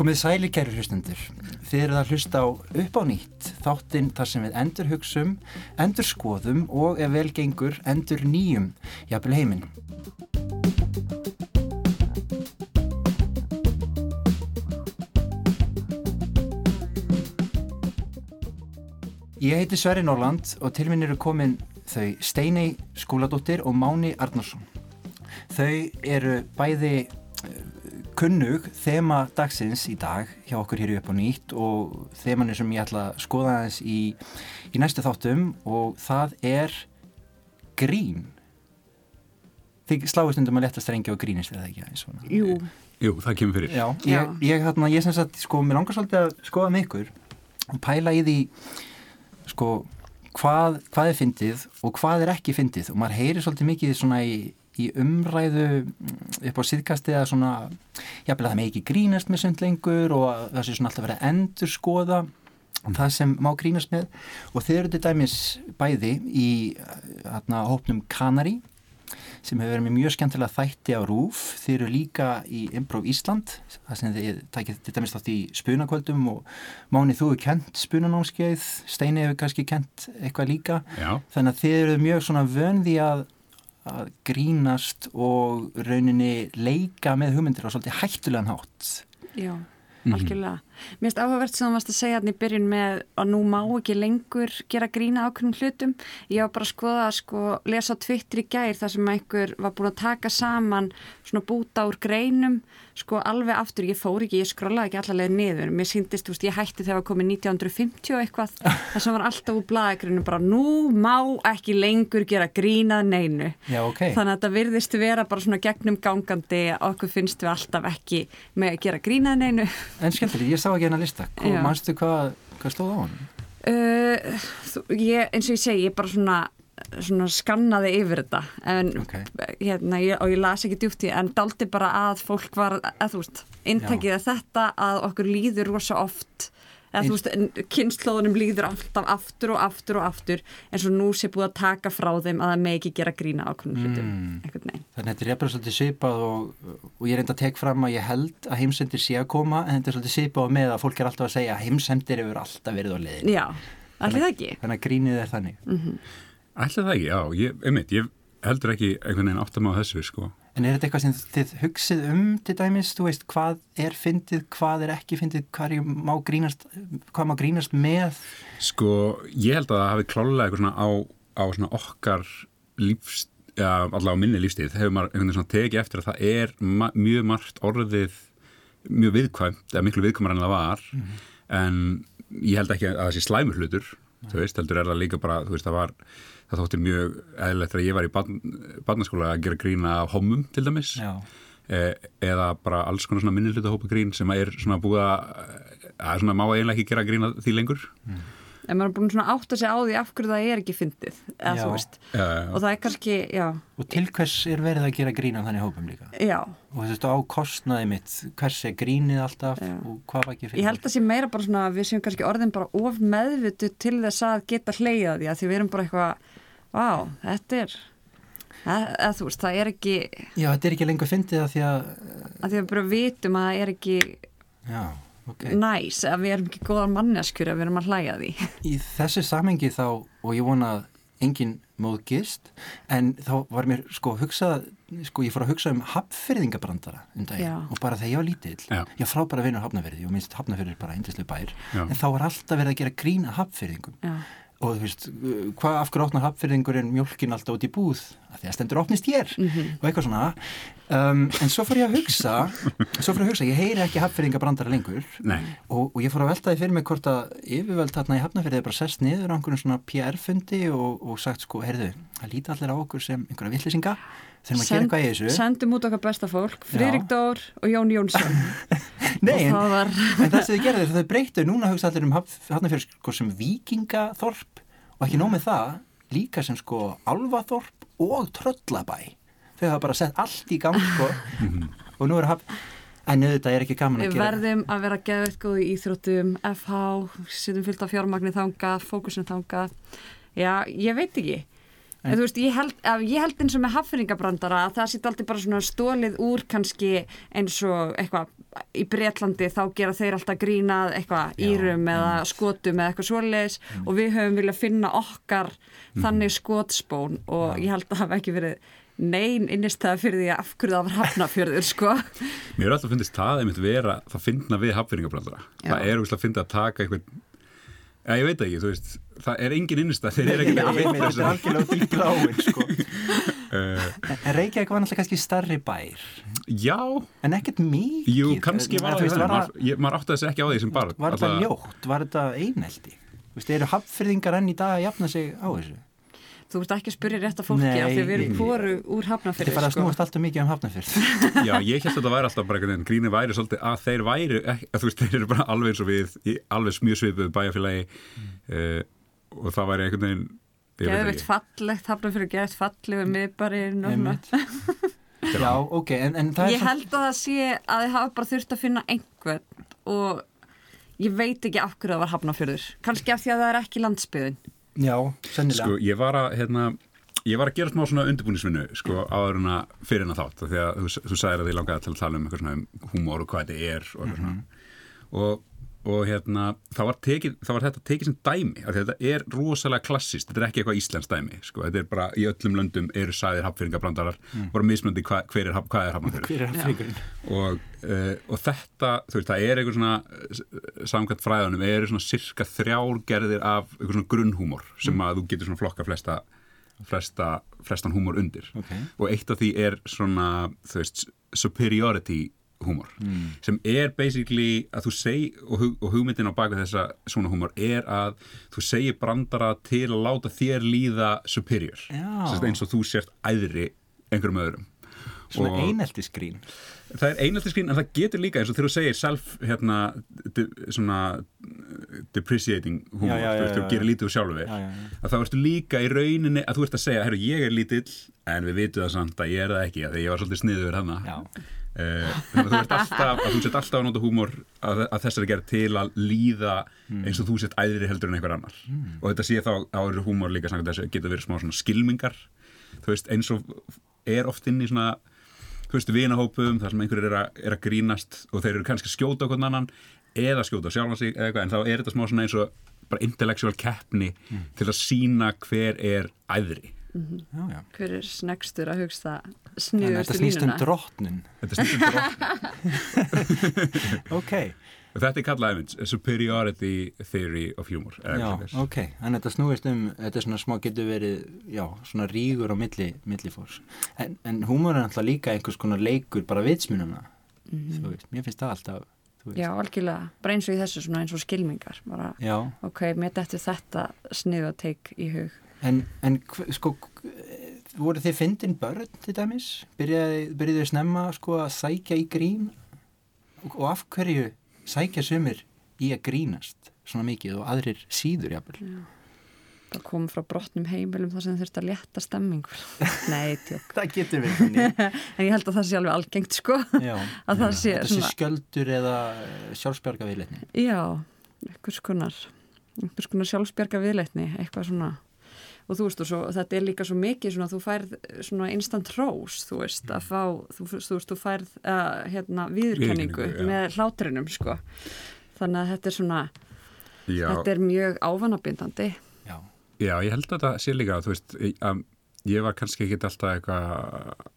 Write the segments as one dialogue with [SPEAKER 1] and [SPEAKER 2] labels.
[SPEAKER 1] Komið sæli kæru hlustundur. Þið eruð að hlusta á upp á nýtt, þáttinn þar sem við endur hugsum, endur skoðum og ef vel gengur, endur nýjum, jafnvel heiminn. Ég heiti Sverri Norland og til minn eru komin þau Steinei Skúladóttir og Máni Arnarsson. Þau eru bæði eh, kunnug þema dagsins í dag hjá okkur hér upp á nýtt og þemanu sem ég ætla að skoða aðeins í, í næstu þáttum og það er grín. Þið sláist undum að leta strengja og grínist eða ekki aðeins svona.
[SPEAKER 2] Jú.
[SPEAKER 3] Jú, það kemur fyrir.
[SPEAKER 1] Já, ég, ég, hérna, ég sem sagt, sko, mér langar svolítið að skoða með ykkur og pæla í því sko, hvað, hvað er fyndið og hvað er ekki fyndið? Og maður heyrir svolítið mikið svona í, í umræðu upp á síðkasti að svona, jáfnvel að það með ekki grínast með sund lengur og að það sé svona alltaf verið að endur skoða það sem má grínast með. Og þeir eru til dæmis bæði í hérna, hópnum Kanari sem hefur verið með mjög skemmtilega þætti á RÚF þeir eru líka í Improv Ísland það sem þið takið til dæmis þátt í spunakvöldum og Máni þú hefur kent spunanámskeið, Steini hefur kannski kent eitthvað líka,
[SPEAKER 3] Já.
[SPEAKER 1] þannig að þið eru mjög svona vönði að, að grínast og rauninni leika með hugmyndir á svolítið hættulegan hátt
[SPEAKER 2] Já,
[SPEAKER 3] Mhm.
[SPEAKER 2] algjörlega. Mér finnst áhugavert sem þú varst að segja hann í byrjun með að nú má ekki lengur gera grína ákveðnum hlutum. Ég var bara að skoða, sko, lesa á Twitter í gær þar sem einhver var búin að taka saman svona búta úr greinum, sko, alveg aftur, ég fór ekki, ég skrollaði ekki allavega niður. Mér síndist, þú veist, ég hætti þegar komið 1950 og eitthvað, þar sem var alltaf úr blaðagrinu bara, nú má ekki lengur gera grínað neinu.
[SPEAKER 1] Já, ok.
[SPEAKER 2] Þannig að þetta virðist vera bara svona gegnum gangandi að okkur finnst við alltaf ekki með að gera grínað neinu.
[SPEAKER 1] En skemmtileg, ég sá ekki hennar lista
[SPEAKER 2] Já.
[SPEAKER 1] Manstu hvað, hvað stóð á hann?
[SPEAKER 2] Uh, þú- ég, eins og ég segi, ég bara svona, svona skannaði yfir þetta en,
[SPEAKER 1] Ok.
[SPEAKER 2] hérna, ég, og ég las ekki djúpt í en daldi bara að fólk var að þú veist, intakið að þetta að okkur líður rosa oft eða þú veist, kynnslóðunum líður alltaf aftur og aftur og aftur eins og nú sé búið að taka frá þeim að það með ekki gera grína ákveðnum hlutum
[SPEAKER 1] Mm. Þannig að þetta er jafnvel svolítið svipað og, og ég reynda að tek fram að ég held að heimsendir sé að koma en þetta er svolítið svipað með að fólk er alltaf að segja að heimsendir hefur alltaf verið á liðin.
[SPEAKER 2] Já, allir það ekki
[SPEAKER 1] Þannig að grínið er þannig.
[SPEAKER 3] Ætli það ekki, já, ég, einmitt, ég heldur ekki einhvern veginn áttam á þessu, sko.
[SPEAKER 1] En er þetta eitthvað sem þið hugsið um til dæmis, þú veist, hvað er fyndið, hvað er ekki fyndið, hvað, má, grínast, hvað má grínast með?
[SPEAKER 3] Sko, ég held að það hafi klálega eitthvað svona á, á svona okkar lífs, ja, allavega á minni lífstíð, hefur maður einhvern veginn svona tekið eftir að það er ma mjög margt orðið mjög viðkvæmt, eða miklu viðkvæmar en það var, en ég held ekki að það sé slæmur hlutur, þú veist, heldur er það líka bara, þú veist, það var, það þótti mjög eðlilegt þegar ég var í barn, barnaskóla að gera grína af homum til dæmis. Eh, eða bara alls konar svona minni hluta hópa grín sem er svona búið að að svona má eiginlega ekki gera grín að því lengur
[SPEAKER 2] en maður er búin svona átt að segja á því af hverju það er ekki fyndið eða
[SPEAKER 1] Já.
[SPEAKER 2] þú veist
[SPEAKER 3] uh,
[SPEAKER 2] og það er kannski, já,
[SPEAKER 1] og til hvers er verið að gera grín á þannig hópum líka?
[SPEAKER 2] já
[SPEAKER 1] Og þú veist, á kostnaði mitt, hvers er grínið alltaf
[SPEAKER 2] Já.
[SPEAKER 1] og hvað var ekki
[SPEAKER 2] Ég
[SPEAKER 1] fyrir?
[SPEAKER 2] held að sé meira bara svona að við séum kannski orðin bara of meðvitu til þess að geta hleyjað því að því við erum bara eitthvað Vá, þetta er að, að þú veist, það er ekki
[SPEAKER 1] Já, þetta er ekki lengur fyndið að því að,
[SPEAKER 2] að því að við bara vitum að það er ekki
[SPEAKER 1] já, ok.
[SPEAKER 2] næs að við erum ekki góðar manneskjur að við erum að hlæja því.
[SPEAKER 1] Í þessu samengi þá, og ég vona að enginn móðgist, en þá var mér sko hugsað, sko ég fór að hugsa um hafnfyrðingabrandara um daginn
[SPEAKER 2] Já.
[SPEAKER 1] og bara þegar ég var lítill,
[SPEAKER 3] Já.
[SPEAKER 1] ég var frábæra vinur hafnafyrði og minnst hafnafyrði er bara eindislega bær,
[SPEAKER 3] Já.
[SPEAKER 1] en þá var alltaf verið að gera grína hafnfyrðingum
[SPEAKER 2] Já,
[SPEAKER 1] og þú veist, hvað af hverju opnar hafnfyrðingurinn mjólkin alltaf út í búð? Að því að stendur opnist hér. Og eitthvað svona um, en svo fór ég að hugsa svo fór ég að hugsa, ég heyri ekki hafnfyrðingabrandara lengur.
[SPEAKER 3] Nei,
[SPEAKER 1] og, og ég fór að velta því fyrir mig hvort að yfirvöld þarna í Hafnarfjörði er bara sest niður á einhvern svona PR-fundi og, og sagt sko, heyrðu, það líti allir á okkur sem einhverja vittlisinga, þurfum að gera eitthvað í þessu.
[SPEAKER 2] sendum út okkar besta fólk Friðrik Dór og Jón Jónsson.
[SPEAKER 1] Nei,
[SPEAKER 2] og
[SPEAKER 1] en,
[SPEAKER 2] það var
[SPEAKER 1] en það sem þið gerðu þau breyttu, núna hugsa allir um Hafnarfjörði sko sem vikingaþorp og ekki nóg með það, líka sem sko alvaþorp og tröllabæ þau hafa bara sett allt í gang sko. Og nú er haf En auðvitað er ekki gaman að
[SPEAKER 2] Við
[SPEAKER 1] gera
[SPEAKER 2] verðum að vera geðveitt góð í íþróttum, FH, sittum fyllt af fjármagni þangað, fókusin þangað. Já, ég veit ekki. En, þú veist, ég held, að- ég held eins og með haffyringabrandara að það sýtt aldrei bara svona stólið úr kannski eins og eitthvað í Bretlandi þá gera þeir alltaf grínað eitthvað írum eða skotum eða eitthvað svoleiðis. Og við höfum viljað finna okkar þannig skotspón og ég held að það hafi ekki verið nein innistæða fyrir því að af hverju það var hafnafjörður sko.
[SPEAKER 3] Mér er alltaf fundist það einmitt vera það fyndna við hafnfyrringabrandara.
[SPEAKER 2] Já.
[SPEAKER 3] Það er úrslega að finna að taka einhvern Já, ég veit ekki, þú veist, það er engin innistæð, þeir eru ekki að
[SPEAKER 1] ég meina, þetta er algjörlega út í bláin sko.
[SPEAKER 3] Uh,
[SPEAKER 1] En Reykjavík var náttúrulega kannski starri bær
[SPEAKER 3] já,
[SPEAKER 1] En ekkert mikið
[SPEAKER 3] jú, kannski var það það, maður, átti þessi ekki á því sem barn.
[SPEAKER 1] var þetta ljótt, var þetta eineldi Þú veist, eru hafnfyrðingar enn í dag að jafna sig á þessu
[SPEAKER 2] Þú ert ekki að spyrja rétt að fólki
[SPEAKER 1] Nei,
[SPEAKER 2] af því við erum hvoru úr
[SPEAKER 1] Þetta
[SPEAKER 2] hafnafjörður
[SPEAKER 1] er bara að
[SPEAKER 2] sko.
[SPEAKER 1] snúast alltaf mikið um hafnafyrð
[SPEAKER 3] Já, ég held að þetta væri alltaf bara einhvern veginn, gríni væri svolítið að þeir væri, að þú veist, þeir eru bara alveg eins og við, í alveg mjög svipuð bæjarfélagi uh, og það væri einhvern veginn, ekki.
[SPEAKER 2] fallegt, hafnafjörður geðveikt fallegu miðbarinn og svona.
[SPEAKER 1] Einmitt. Já, ok, en, en það er
[SPEAKER 2] Ég held að það sé að þið hafa bara þurft að finna einhvern og ég veit ekki af hverju það var hafnafjörður. Kannski af því að það er ekki landsbyðin.
[SPEAKER 1] Já, sennilega
[SPEAKER 3] Sko, ég var að, hérna, ég var að gera smá svona undirbúnisvinnu, sko, áður en að fyrir en að þátt, því að þú, þú sagðir að þið langaði að tala um eitthvað svona um húmór og hvað þetta er og eitthvað svona. Og, og hérna, það var, tekið, það var þetta tekið sem dæmi, þetta er rosalega klassist, þetta er ekki eitthvað íslensk dæmi, sko, þetta er bara í öllum löndum eru sæðir hafnfyrringabrandarar, bara mismöndi hva, hver er, haf- er
[SPEAKER 1] hafnfyrringurinn?
[SPEAKER 3] og, uh, og þetta, þú veist, það er einhver svona uh, samkvæmt fræðanum, eru svona cirka þrjár gerðir af einhver svona grunnhúmor sem að þú getur svona flokka flesta, flesta flestan húmor undir.
[SPEAKER 1] Ok.
[SPEAKER 3] og eitt af því er svona, þú veist, superiority húmor. Sem er basically að þú seg og, hug, og hugmyndin á baka þessa svona húmor er að þú segir brandara til að láta þér líða superior. Eins og þú sért æðri einhverjum öðrum.
[SPEAKER 1] Svona
[SPEAKER 3] Og-
[SPEAKER 1] eineltisgrín.
[SPEAKER 3] Það er einhaltisgrín en það getur líka eins og þegar þú segir self hérna, de, svona depreciating humor,
[SPEAKER 1] Já, já, já,
[SPEAKER 3] þú gerir lítið úr sjálfur
[SPEAKER 1] Já, já, já.
[SPEAKER 3] að þá ertu líka í rauninni að þú ert að segja, herru, ég er lítill en við vitum það samt að ég er það ekki að ég var svolítið sniður hana
[SPEAKER 1] Já.
[SPEAKER 3] Þannig að þú ert alltaf að þú sett alltaf að nota húmor að, að þessari gerð til að líða
[SPEAKER 1] Mm.
[SPEAKER 3] eins og þú sett æðri heldur en einhver annar og þetta sé þá eru húmor líka þessu getur verið smá skilmingar veist, eins og er oft inn í svona þú veist, vinahópum þar sem einhverjir er, að- er að grínast og þeir eru kannski að skjóta okkur annan eða skjóta sjálfa sig eða eitthvað, en þá er þetta smá svona eins og bara intellectual keppni
[SPEAKER 1] Mm.
[SPEAKER 3] til að sína hver er æðri
[SPEAKER 1] Já, já.
[SPEAKER 2] Hver er snegstur að
[SPEAKER 1] snýst um
[SPEAKER 2] línuna?
[SPEAKER 1] drottnin.
[SPEAKER 3] Þetta snýst um drótt
[SPEAKER 1] Ok,
[SPEAKER 3] þetta er kallað superiority theory of humor
[SPEAKER 1] já, ok. En þetta snúist um, þetta er svona smá getur verið Já, svona rígur á milli, milli fórs En, en húmor er alltaf líka einhvers konar leikur bara vitsmununa Þú veist, mér finnst það alltaf.
[SPEAKER 2] Já, algjörlega. Bara eins og í þessu svona eins og skilmingar. Bara,
[SPEAKER 1] Já,
[SPEAKER 2] ok, mér dættu þetta sniðu að teik í hug.
[SPEAKER 1] En, en sko, voru þið fyndin börn til dæmis? Byrjaði, þið snemma sko, að sækja í grín? Og, og af hverju sækja sumir í að grínast svona mikið og aðrir síður jafnvel?
[SPEAKER 2] Það kom frá brotnum heimilum þar sem þurfti að létta stemmingur. Nei, tjók.
[SPEAKER 1] Það getur við þannig.
[SPEAKER 2] En ég held að það sé alveg algengt, sko.
[SPEAKER 1] Já,
[SPEAKER 2] Að það sé
[SPEAKER 1] þetta sé
[SPEAKER 2] svona,
[SPEAKER 1] sköldur eða sjálfsbjarga viðleitni.
[SPEAKER 2] já, einhvers konar, einhvers konar sjálfsbjarga viðleitni, eitthvað svona. Og þú veist, og svo, þetta er líka svo mikið svona, þú færð svona instant rose, þú veist, að fá, þú, þú veist, þú færð uh, hérna, viðurkenningu
[SPEAKER 3] Viðurkenningu, já.
[SPEAKER 2] með hlátrinum, sko. Þannig að þetta er svona,
[SPEAKER 3] já,
[SPEAKER 2] þetta er mjög ávanabindandi.
[SPEAKER 1] Já,
[SPEAKER 3] já, ég held að þetta sé líka þú veist, að ég var kannski ekki alltaf eitthvað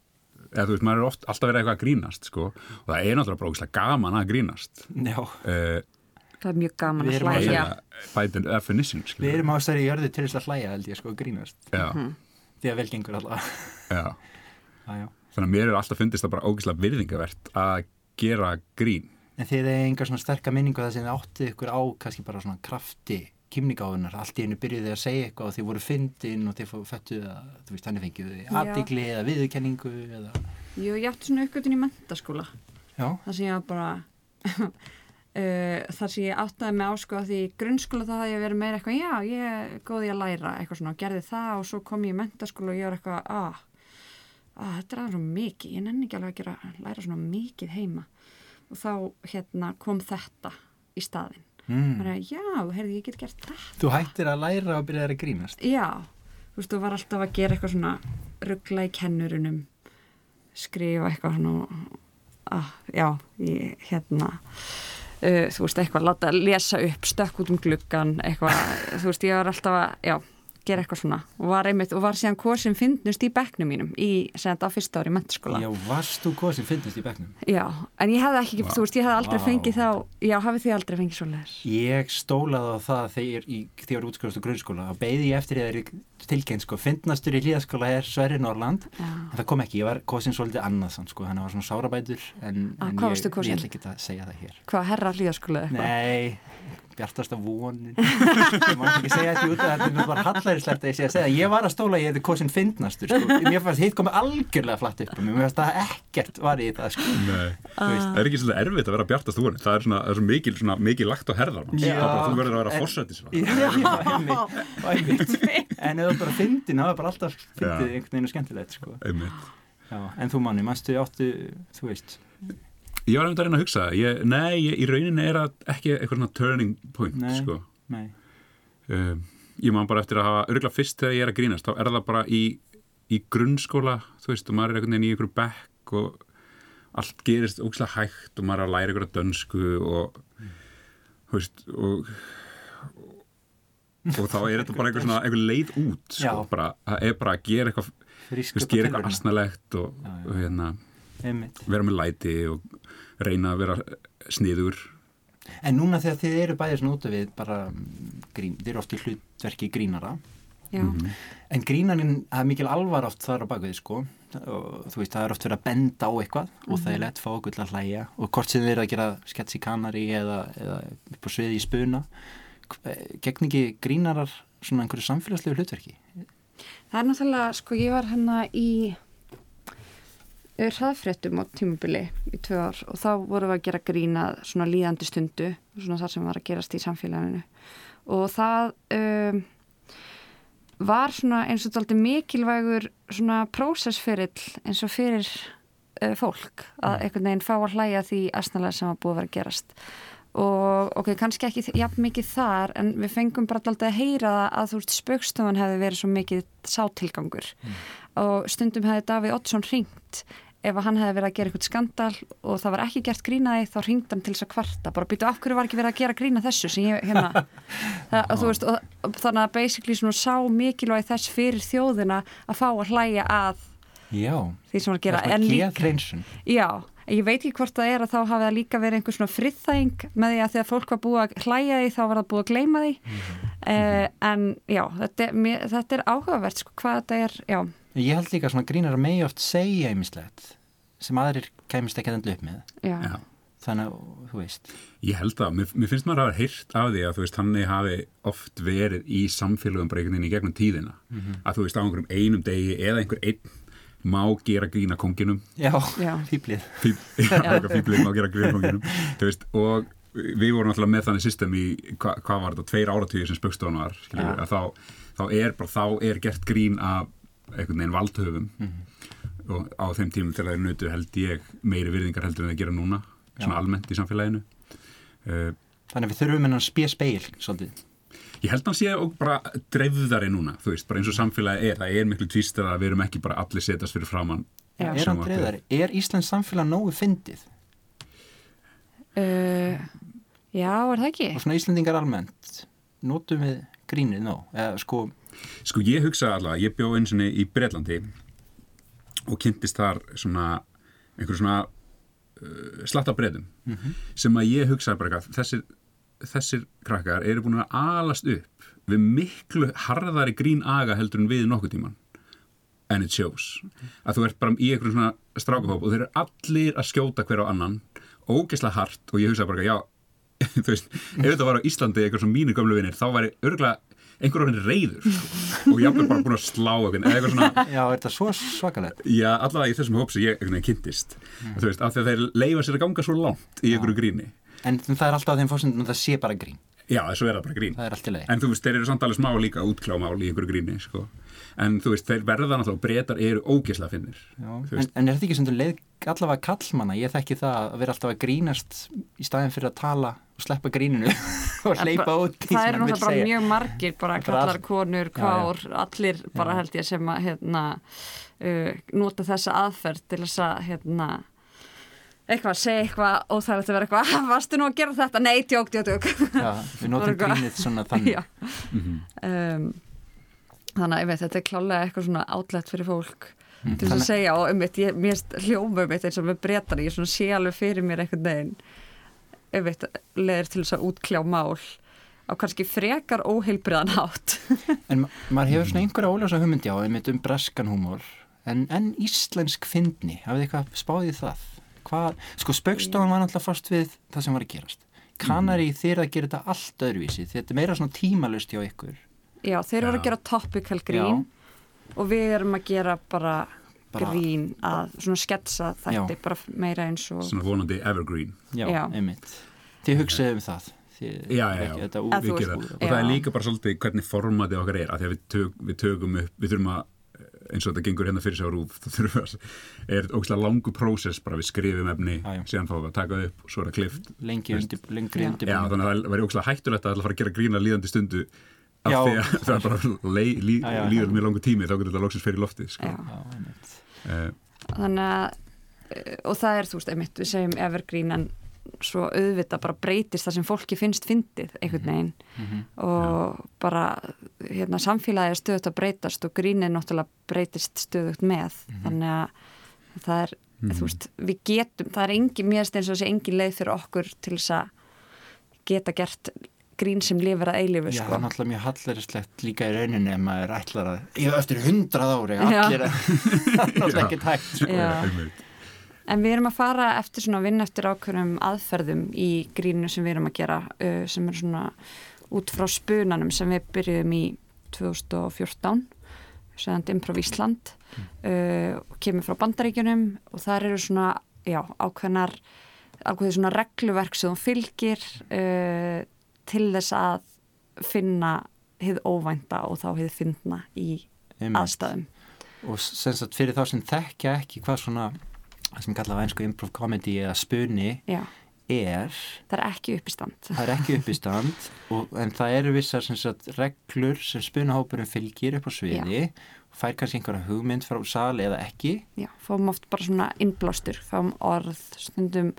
[SPEAKER 3] eða þú veist, maður er oft, alltaf verið eitthvað að grínast sko, og það er náttúrulega brókislega gaman að grínast
[SPEAKER 1] já.
[SPEAKER 3] uh,
[SPEAKER 2] Það er mjög gaman að
[SPEAKER 1] að
[SPEAKER 2] hlæja.
[SPEAKER 3] the definition.
[SPEAKER 1] Við erum á stærri jörðu til þess að hlæja held ég sko að grínast.
[SPEAKER 3] já,
[SPEAKER 1] Því að vel gengur alltaf.
[SPEAKER 3] þannig að mér er alltaf fundist það bara ógislega virðingavert að gera grín
[SPEAKER 1] En þið er engar svona sterka minningu það sem þið áttið ykkur á kannski bara svona krafti kymningáðunar, allt í einu byrjuði að segja eitthvað og þið voru fyndin og þið fó- fættuð að, þú veist, þannig fengið þið
[SPEAKER 2] Já.
[SPEAKER 1] aðdigli eða viðurkenningu eða,
[SPEAKER 2] Jú, ég átti svona uppgötun í mentaskóla. þar sem ég var bara uh, þar sem ég áttaði mig á sko að því grunnskóla þá hafði ég verið meira eitthvað já, ég er góð í að læra eitthvað svona, gerði það og svo kom ég í mentaskóla og ég var eitthvað að, að þetta er svo mikið, ég nenni ekki alveg að gera, læra svona mikið heima. Og þá hérna kom þetta í staðin
[SPEAKER 1] mm.
[SPEAKER 2] bara, já, heyrði, ég get gert þetta.
[SPEAKER 1] Þú hættir að læra og byrjar að grínast?
[SPEAKER 2] Já, þú veist, þú var alltaf að gera eitthvað svona ruggla í kennurunum skrifa eitthvað svona ah, já, ég, hérna uh, þú veist, eitthvað, láta lesa upp stökk út um gluggan, eitthvað þú veist, ég var alltaf að, já gera eitthvað svona og var einmitt og var síðan kosin fyndnust í bekknum mínum í, sem þetta á fyrsta ári mentaskóla
[SPEAKER 1] Já, varst þú sem finnist í bekknum?
[SPEAKER 2] Já, en ég hefði ekki,
[SPEAKER 3] Vá.
[SPEAKER 2] þú veist, ég hefði aldrei
[SPEAKER 1] Vá.
[SPEAKER 2] fengið þá, já, hafið þið aldrei fengið svo leiðis?
[SPEAKER 1] Ég stólaði á það þegar ég, var útskrifast á grunnskóla og beði ég eftir þegar ég tilkynnt sko, fyndnastur í hlíðaskóla er Sverri Norrland
[SPEAKER 2] Já.
[SPEAKER 1] en það kom ekki, ég var kosin svolítið annað sann, sko, hann var svona sárabætur en,
[SPEAKER 2] Ah,
[SPEAKER 1] en ég, ég ætla ekki að segja það hér
[SPEAKER 2] Hvað, herra hlýðaskóla eitthvað?
[SPEAKER 1] Nei, bjartasta vonin. Ég má ekki segja þetta út að þetta er nú bara hallærislegt að ég sé að segja. Ég var að stóla, ég hefði kosin fyndnastur sko. mér fannst hitt komið algjörlega flatt upp mér fannst það ekkert var í það sko.
[SPEAKER 3] Nei.
[SPEAKER 1] Þú veist,
[SPEAKER 3] Það er ekki svolítið erfitt að vera bjartast úr það er svona, það er svo mikil, svona, mikil lagt á herðar er þú verður að vera
[SPEAKER 1] En-
[SPEAKER 3] fórsættis
[SPEAKER 1] en ef þú bara fyndin, það var bara alltaf fyndið einhvern veginn skemmtilegt sko. en þú manni, mannstu áttu þú veist,
[SPEAKER 3] Ég var einmitt að reyna að hugsa ég, Nei, ég, í rauninni er það ekki eitthvað svona turning point
[SPEAKER 1] Nei.
[SPEAKER 3] sko.
[SPEAKER 1] nei
[SPEAKER 3] um, Ég man bara eftir að hafa örgulega fyrst þegar ég er að grínast þá er það bara í, í grunnskóla þú veist, og maður er einhvern veginn í einhverju bekk og allt gerist ógislega hægt og maður er að læra einhverja dönsku og þú veist og og þá er þetta bara einhver, svona, einhver leið út sko, bara, það er bara að gera eitthvað gera eitthvað asnalegt og, og hérna,
[SPEAKER 1] einmitt.
[SPEAKER 3] vera með læti og reyna að vera sniður.
[SPEAKER 1] En núna þegar þið eru bæðir svona út af við bara mm, grín, þið eru oft í hlutverki grínara.
[SPEAKER 2] Já,
[SPEAKER 1] en grínarinn, það er mikil alvar oft þar á bakvið sko. Og þú veist, það er oft verið að benda á eitthvað og það er lett fá okkur til að hlæja. Og hvort sem þið eru að gera sketch í kanari eða, eða upp á sviði í spuna gegn ekki grínarar svona einhverju samfélagslegu hlutverki?
[SPEAKER 2] Það er náttúrulega, sko, ég var hérna í hraðfréttum á tímubili í tvö ár og þá vorum við að gera grína svona líðandi stundu, svona þar sem var að gerast í samfélaginu. Og það um, var svona eins og þetta mikilvægur svona prósessferill eins og fyrir uh, fólk að einhvern veginn fá að hlæja því aðsnalega sem var búið að vera að gerast. Og ok, kannski ekki jafn mikið þar en við fengum bara alltaf að heyra að þú veist spaukstofan hefði verið svo mikið sátilgangur og stundum hefði Davíð Oddsson ringt ef að hann hefði verið að gera eitthvað skandal og það var ekki gert grínaði þá ringd hann til þess að kvarta. Bara býtu af hverju var ekki verið að gera grína þessu sem ég hérna? Það, og, veist, og, og þannig að basically svona sá mikilvæg þess fyrir þjóðina að fá að hlæja að
[SPEAKER 1] Já,
[SPEAKER 2] því sem var að gera.
[SPEAKER 1] Er
[SPEAKER 2] en líka, já, ég veit ekki hvort það er að þá hafi það líka verið einhver svona friðþæging með því að þegar fólk var búið að hlæja því þá var það búið að gleyma því. Uh, en já, þetta mér, þetta er áhugavert sko, hvað þetta er, já
[SPEAKER 1] Ég held líka að svona grínar að megi oft segja einmislegt sem aðrir kæmist ekki að endla upp með.
[SPEAKER 2] Já,
[SPEAKER 3] Já.
[SPEAKER 1] þannig að, þú veist.
[SPEAKER 3] Ég held að, mér, mér finnst maður að hafa heyrt af því að þú veist, hann hafi oft verið í veginn í gegnum tíðina. Að þú veist, á einhverjum einum degi eða einhver einn má gera grína konginum.
[SPEAKER 1] Já,
[SPEAKER 2] Já.
[SPEAKER 1] fýblið
[SPEAKER 3] fíblið má gera grína konginum. Þú veist, og við vorum alltaf með þannig system í, hva, hvað var þetta, tveir áratugir sem spöggstofan var, skilur,
[SPEAKER 1] Já.
[SPEAKER 3] að þá, þá er bara, þá er gert grín af einhvern veginn valdhöfum og á þeim tímum þegar þeir nutu held ég meiri virðingar heldur en þeir gera núna svona
[SPEAKER 1] Já.
[SPEAKER 3] almennt í samfélaginu uh,
[SPEAKER 1] Þannig að við þurfum hennan spér speil svolítið
[SPEAKER 3] Ég held að hann sé og bara dreifðari núna, þú veist, bara eins og samfélagi er, það er miklu tvistar að við erum ekki bara allir setast fyrir framann.
[SPEAKER 2] Já.
[SPEAKER 1] Er hann dreifðari? Er Íslands samfélag nógu fyndið?
[SPEAKER 2] uh, já, er það ekki?
[SPEAKER 1] Og svona Íslandingar almennt Nótum við grínið nóg? Eða sko,
[SPEAKER 3] Sko ég hugsa allavega, ég bjó eins og í Breitlandi og kynntist þar svona einhver svona uh, slatta breytum sem að ég hugsa bara eitthvað, þessir, þessir krakkar eru búin að alast upp við miklu harðari grín aga heldur en við nokkuð tíman and it shows að þú ert bara í einhverjum svona strákahóp og þeir eru allir að skjóta hver á annan ógeðslega hart og ég hugsa bara já, þú veist, ef þetta var á Íslandi eitthvað svona mínir gömlu vinnir, þá væri örgulega einhver orðin reyður sko, og ég hafði bara búin að slá eitthvað, svona.
[SPEAKER 1] Já, er þetta svo svakalegt?
[SPEAKER 3] já, allavega í þessum hóp sem ég kynntist. Þú veist, af því að þeir leifa sér að ganga svo langt í einhverju gríni.
[SPEAKER 1] En það er alltaf á þeim fórsendum að það sé bara grín.
[SPEAKER 3] Já, þessu er það bara grín.
[SPEAKER 1] Það
[SPEAKER 3] En þú veist, þeir eru samt alveg smá líka útklámál í einhverju gríni, sko. En þú veist, þeir verða náttúrulega, breytar eru ógesla finnir.
[SPEAKER 1] En, en er þetta ekki sem þú leið allavega kallmanna, ég þekki það að vera alltaf að grínast í staðin fyrir að tala sleppa gríninu og hleypa út því
[SPEAKER 2] það
[SPEAKER 1] sem
[SPEAKER 2] eru
[SPEAKER 1] hann vil
[SPEAKER 2] náttúrulega bara
[SPEAKER 1] segja.
[SPEAKER 2] mjög margir bara kallar konur,
[SPEAKER 1] Já, já.
[SPEAKER 2] kvár, allir bara
[SPEAKER 1] Já.
[SPEAKER 2] held ég sem að hérna, uh, nota þessa aðferð til þess að hérna, eitthvað, segja eitthvað óþægilegt að vera eitthvað, "Ah, varstu nú að gera þetta? Nei, tjók, tjók, tjók
[SPEAKER 1] Já, við notum
[SPEAKER 2] eitthvað.
[SPEAKER 1] grínið svona þannig
[SPEAKER 2] Já. um, þannig að ég veit, þetta er klálega eitthvað svona átlegt fyrir fólk
[SPEAKER 1] Mm.
[SPEAKER 2] til þess að segja og um mitt, ég, mér hljóma um mitt eins og með breytar, ég svona sé alveg fyrir mér einhvern veginn mitt, leðir til þess að útkljá mál á kannski frekar óheilbriðan hátt
[SPEAKER 1] En ma- maður hefur svona einhverja óljósa hugmyndi á einmitt um breskan húmor en, en íslensk fyndni, hafið eitthvað spáðið það? Hvað, sko spaukstofan var náttúrulega fast við það sem var að gerast Kanari mm. þeir að gera þetta allt öðruvísi þetta er meira svona tímalust hjá ykkur
[SPEAKER 2] Já, þeir
[SPEAKER 3] Já.
[SPEAKER 2] að gera topical grín og við erum að gera Bara- grín að svona sketsa þætti bara meira eins og
[SPEAKER 3] svona vonandi evergreen.
[SPEAKER 1] Já,
[SPEAKER 2] Já.
[SPEAKER 1] einmitt Þið hugsaðu um það Þið,
[SPEAKER 3] Já, já, já.
[SPEAKER 2] Að
[SPEAKER 1] úr,
[SPEAKER 3] Við
[SPEAKER 2] veist,
[SPEAKER 3] gera það.
[SPEAKER 2] já.
[SPEAKER 3] Og það er líka bara svolítið hvernig formatið okkar er, af því að við, tök, við tökum upp, við þurfum að, eins og þetta gengur hérna fyrir sig á rúf, þá þurfum við að, er ógslag langu prósess, bara við skrifum efni,
[SPEAKER 1] Já,
[SPEAKER 3] síðan fáum við að taka upp, svo er það klift.
[SPEAKER 1] lengi undir, lengri undir
[SPEAKER 3] Já, þannig að það væri ógslag hættulegt að fara að gera grína líðandi stundu, af
[SPEAKER 1] Já.
[SPEAKER 3] því að það er bara líður mjög langu tími, þá getur þetta loksins fyrir loftið, sko. Uh,
[SPEAKER 2] þannig að eh, og það er þú veist, einmitt, við segjum evergreen en svo auðvitað bara breytist það sem fólki finnst fyndið einhvern veginn. Og bara hérna, samfélagi er stöðut að breytast og grínið náttúrulega breytist stöðugt með. Þannig að það er þú veist, við getum, það er engin mér finnst eins og þessi engin leið fyrir okkur til þess að geta gert grín sem lifir að eilifu
[SPEAKER 1] Já, það
[SPEAKER 2] sko.
[SPEAKER 1] er náttúrulega mjög hallarislegt líka í rauninni ef maður ætlar að, ég eftir hundrað ári allir að, það er náttúrulega ekki tækt sko.
[SPEAKER 2] Já.
[SPEAKER 3] einmitt.
[SPEAKER 2] En við erum að fara eftir svona að vinna eftir ákveðnum aðferðum í grínu sem við erum að gera uh, sem er svona út frá spunanum sem við byrjuðum í 2014 segðandi Improv Ísland uh, og kemur frá bandaríkjunum og þar eru svona já, ákveðnar ákveðið svona regluverk sem þú fylgir uh, til þess að finna hið óvænta og þá hið finna í
[SPEAKER 1] Einmitt.
[SPEAKER 2] aðstæðum.
[SPEAKER 1] og sem sagt fyrir þá sem þekkja ekki hvað svona sem kallaða einsku improv comedy eða spuni
[SPEAKER 2] Já,
[SPEAKER 1] er
[SPEAKER 2] það er ekki uppistand.
[SPEAKER 1] það er ekki upp í stand og, en það eru vissar sagt reglur sem spunahópurum fylgir upp á sviði og fær kannski einhverja hugmynd frá sal eða ekki
[SPEAKER 2] Já, fáum oft bara svona innblástur, fáum orð, stundum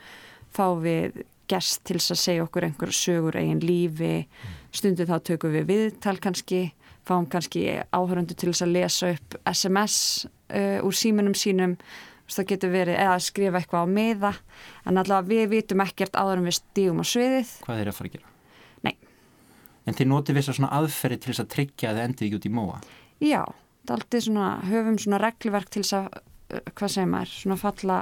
[SPEAKER 2] fáum við gest til þess að segja okkur einhverja sögur eigin lífi, stundum þá tökum við viðtal kannski, fáum kannski áhörundu til þess að lesa upp SMS uh, úr símunum sínum, það getur verið eða að skrifa eitthvað á miða, en allavega við vitum ekkert áður en við stígum á sviðið.
[SPEAKER 1] hvað þeir eru að fara að gera?
[SPEAKER 2] Nei.
[SPEAKER 1] en þeir noti vissar svona aðferði til þess að tryggja að það endi ekki út í móa?
[SPEAKER 2] Já, það er aldrei svona, höfum svona reglverk til þess að, uh, hvað segir maður, svona falla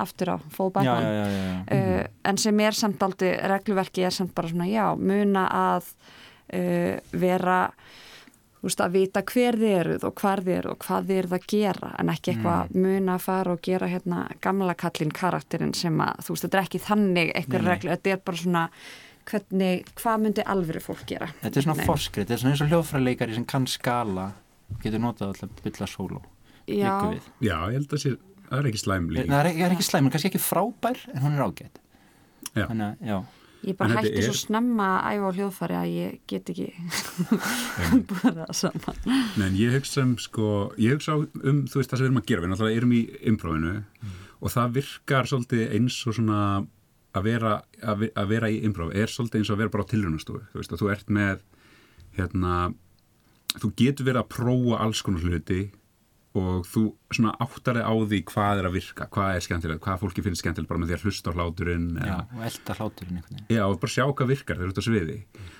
[SPEAKER 2] aftur á,
[SPEAKER 1] já, já.
[SPEAKER 2] uh, en sem er samt aldrei regluverki er samt bara svona já, muna að uh, vera að vita hver þið eruð og hvar þið eruð og hvað þið eruð að gera en ekki eitthvað muna að fara og gera hérna gamla kallin karakterinn sem að þú veist, þetta er ekki þannig eitthvað
[SPEAKER 1] Nei, nei.
[SPEAKER 2] reglu, þetta er bara svona hvernig, hvað myndi alvöru fólk gera
[SPEAKER 1] Þetta er svona
[SPEAKER 2] Nei.
[SPEAKER 1] forskritt, þetta er svona eins og hljóðfræleikari sem kann skala getur notað alltaf bylla sóló
[SPEAKER 2] Já.
[SPEAKER 3] Já, ég held að sé, það er ekki slæm líka.
[SPEAKER 1] Það er, ekki- er ekki slæm, hún er kannski ekki frábær en hún er ágætt. Þannig að, já,
[SPEAKER 2] ég bara hætti
[SPEAKER 3] er-
[SPEAKER 2] svo snemma að æfa á hljóðfæri að ég get ekki búið það saman.
[SPEAKER 3] Nei, en ég hugsa um, sko, ég hugsa um, þú veist, það sem við erum að gera, við náttúrulega erum í improvinu og það virkar svolítið eins og svona að vera, að, að vera í improv er svolítið eins og að vera bara á tilraunastofu, þú veist, að þú ert með, hérna, þú getur verið að prófa alls konar hluti og þú svona áttar þig á því hvað er að virka, hvað er skemmtilegt, hvað fólki finnst skemmtilegt bara með því að hlusta á hláturinn
[SPEAKER 1] já, og elda hláturinn einhvern veginn.
[SPEAKER 3] Já, og bara sjá hvað virkar þegar þú ert á sviði.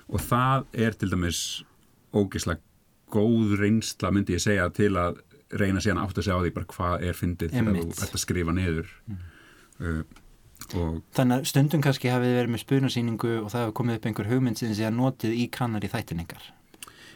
[SPEAKER 3] Og það er til dæmis ógeðslega góð reynsla myndi ég segja til að reyna síðan átt að segja á því bara hvað er fyndið þegar þú ert að skrifa niður. Uh, og
[SPEAKER 1] Þannig að stundum kannski hafið verið með spunasýningu og það hefur komið upp einhver hugmynd sem þið að notið í kannar í þættiningar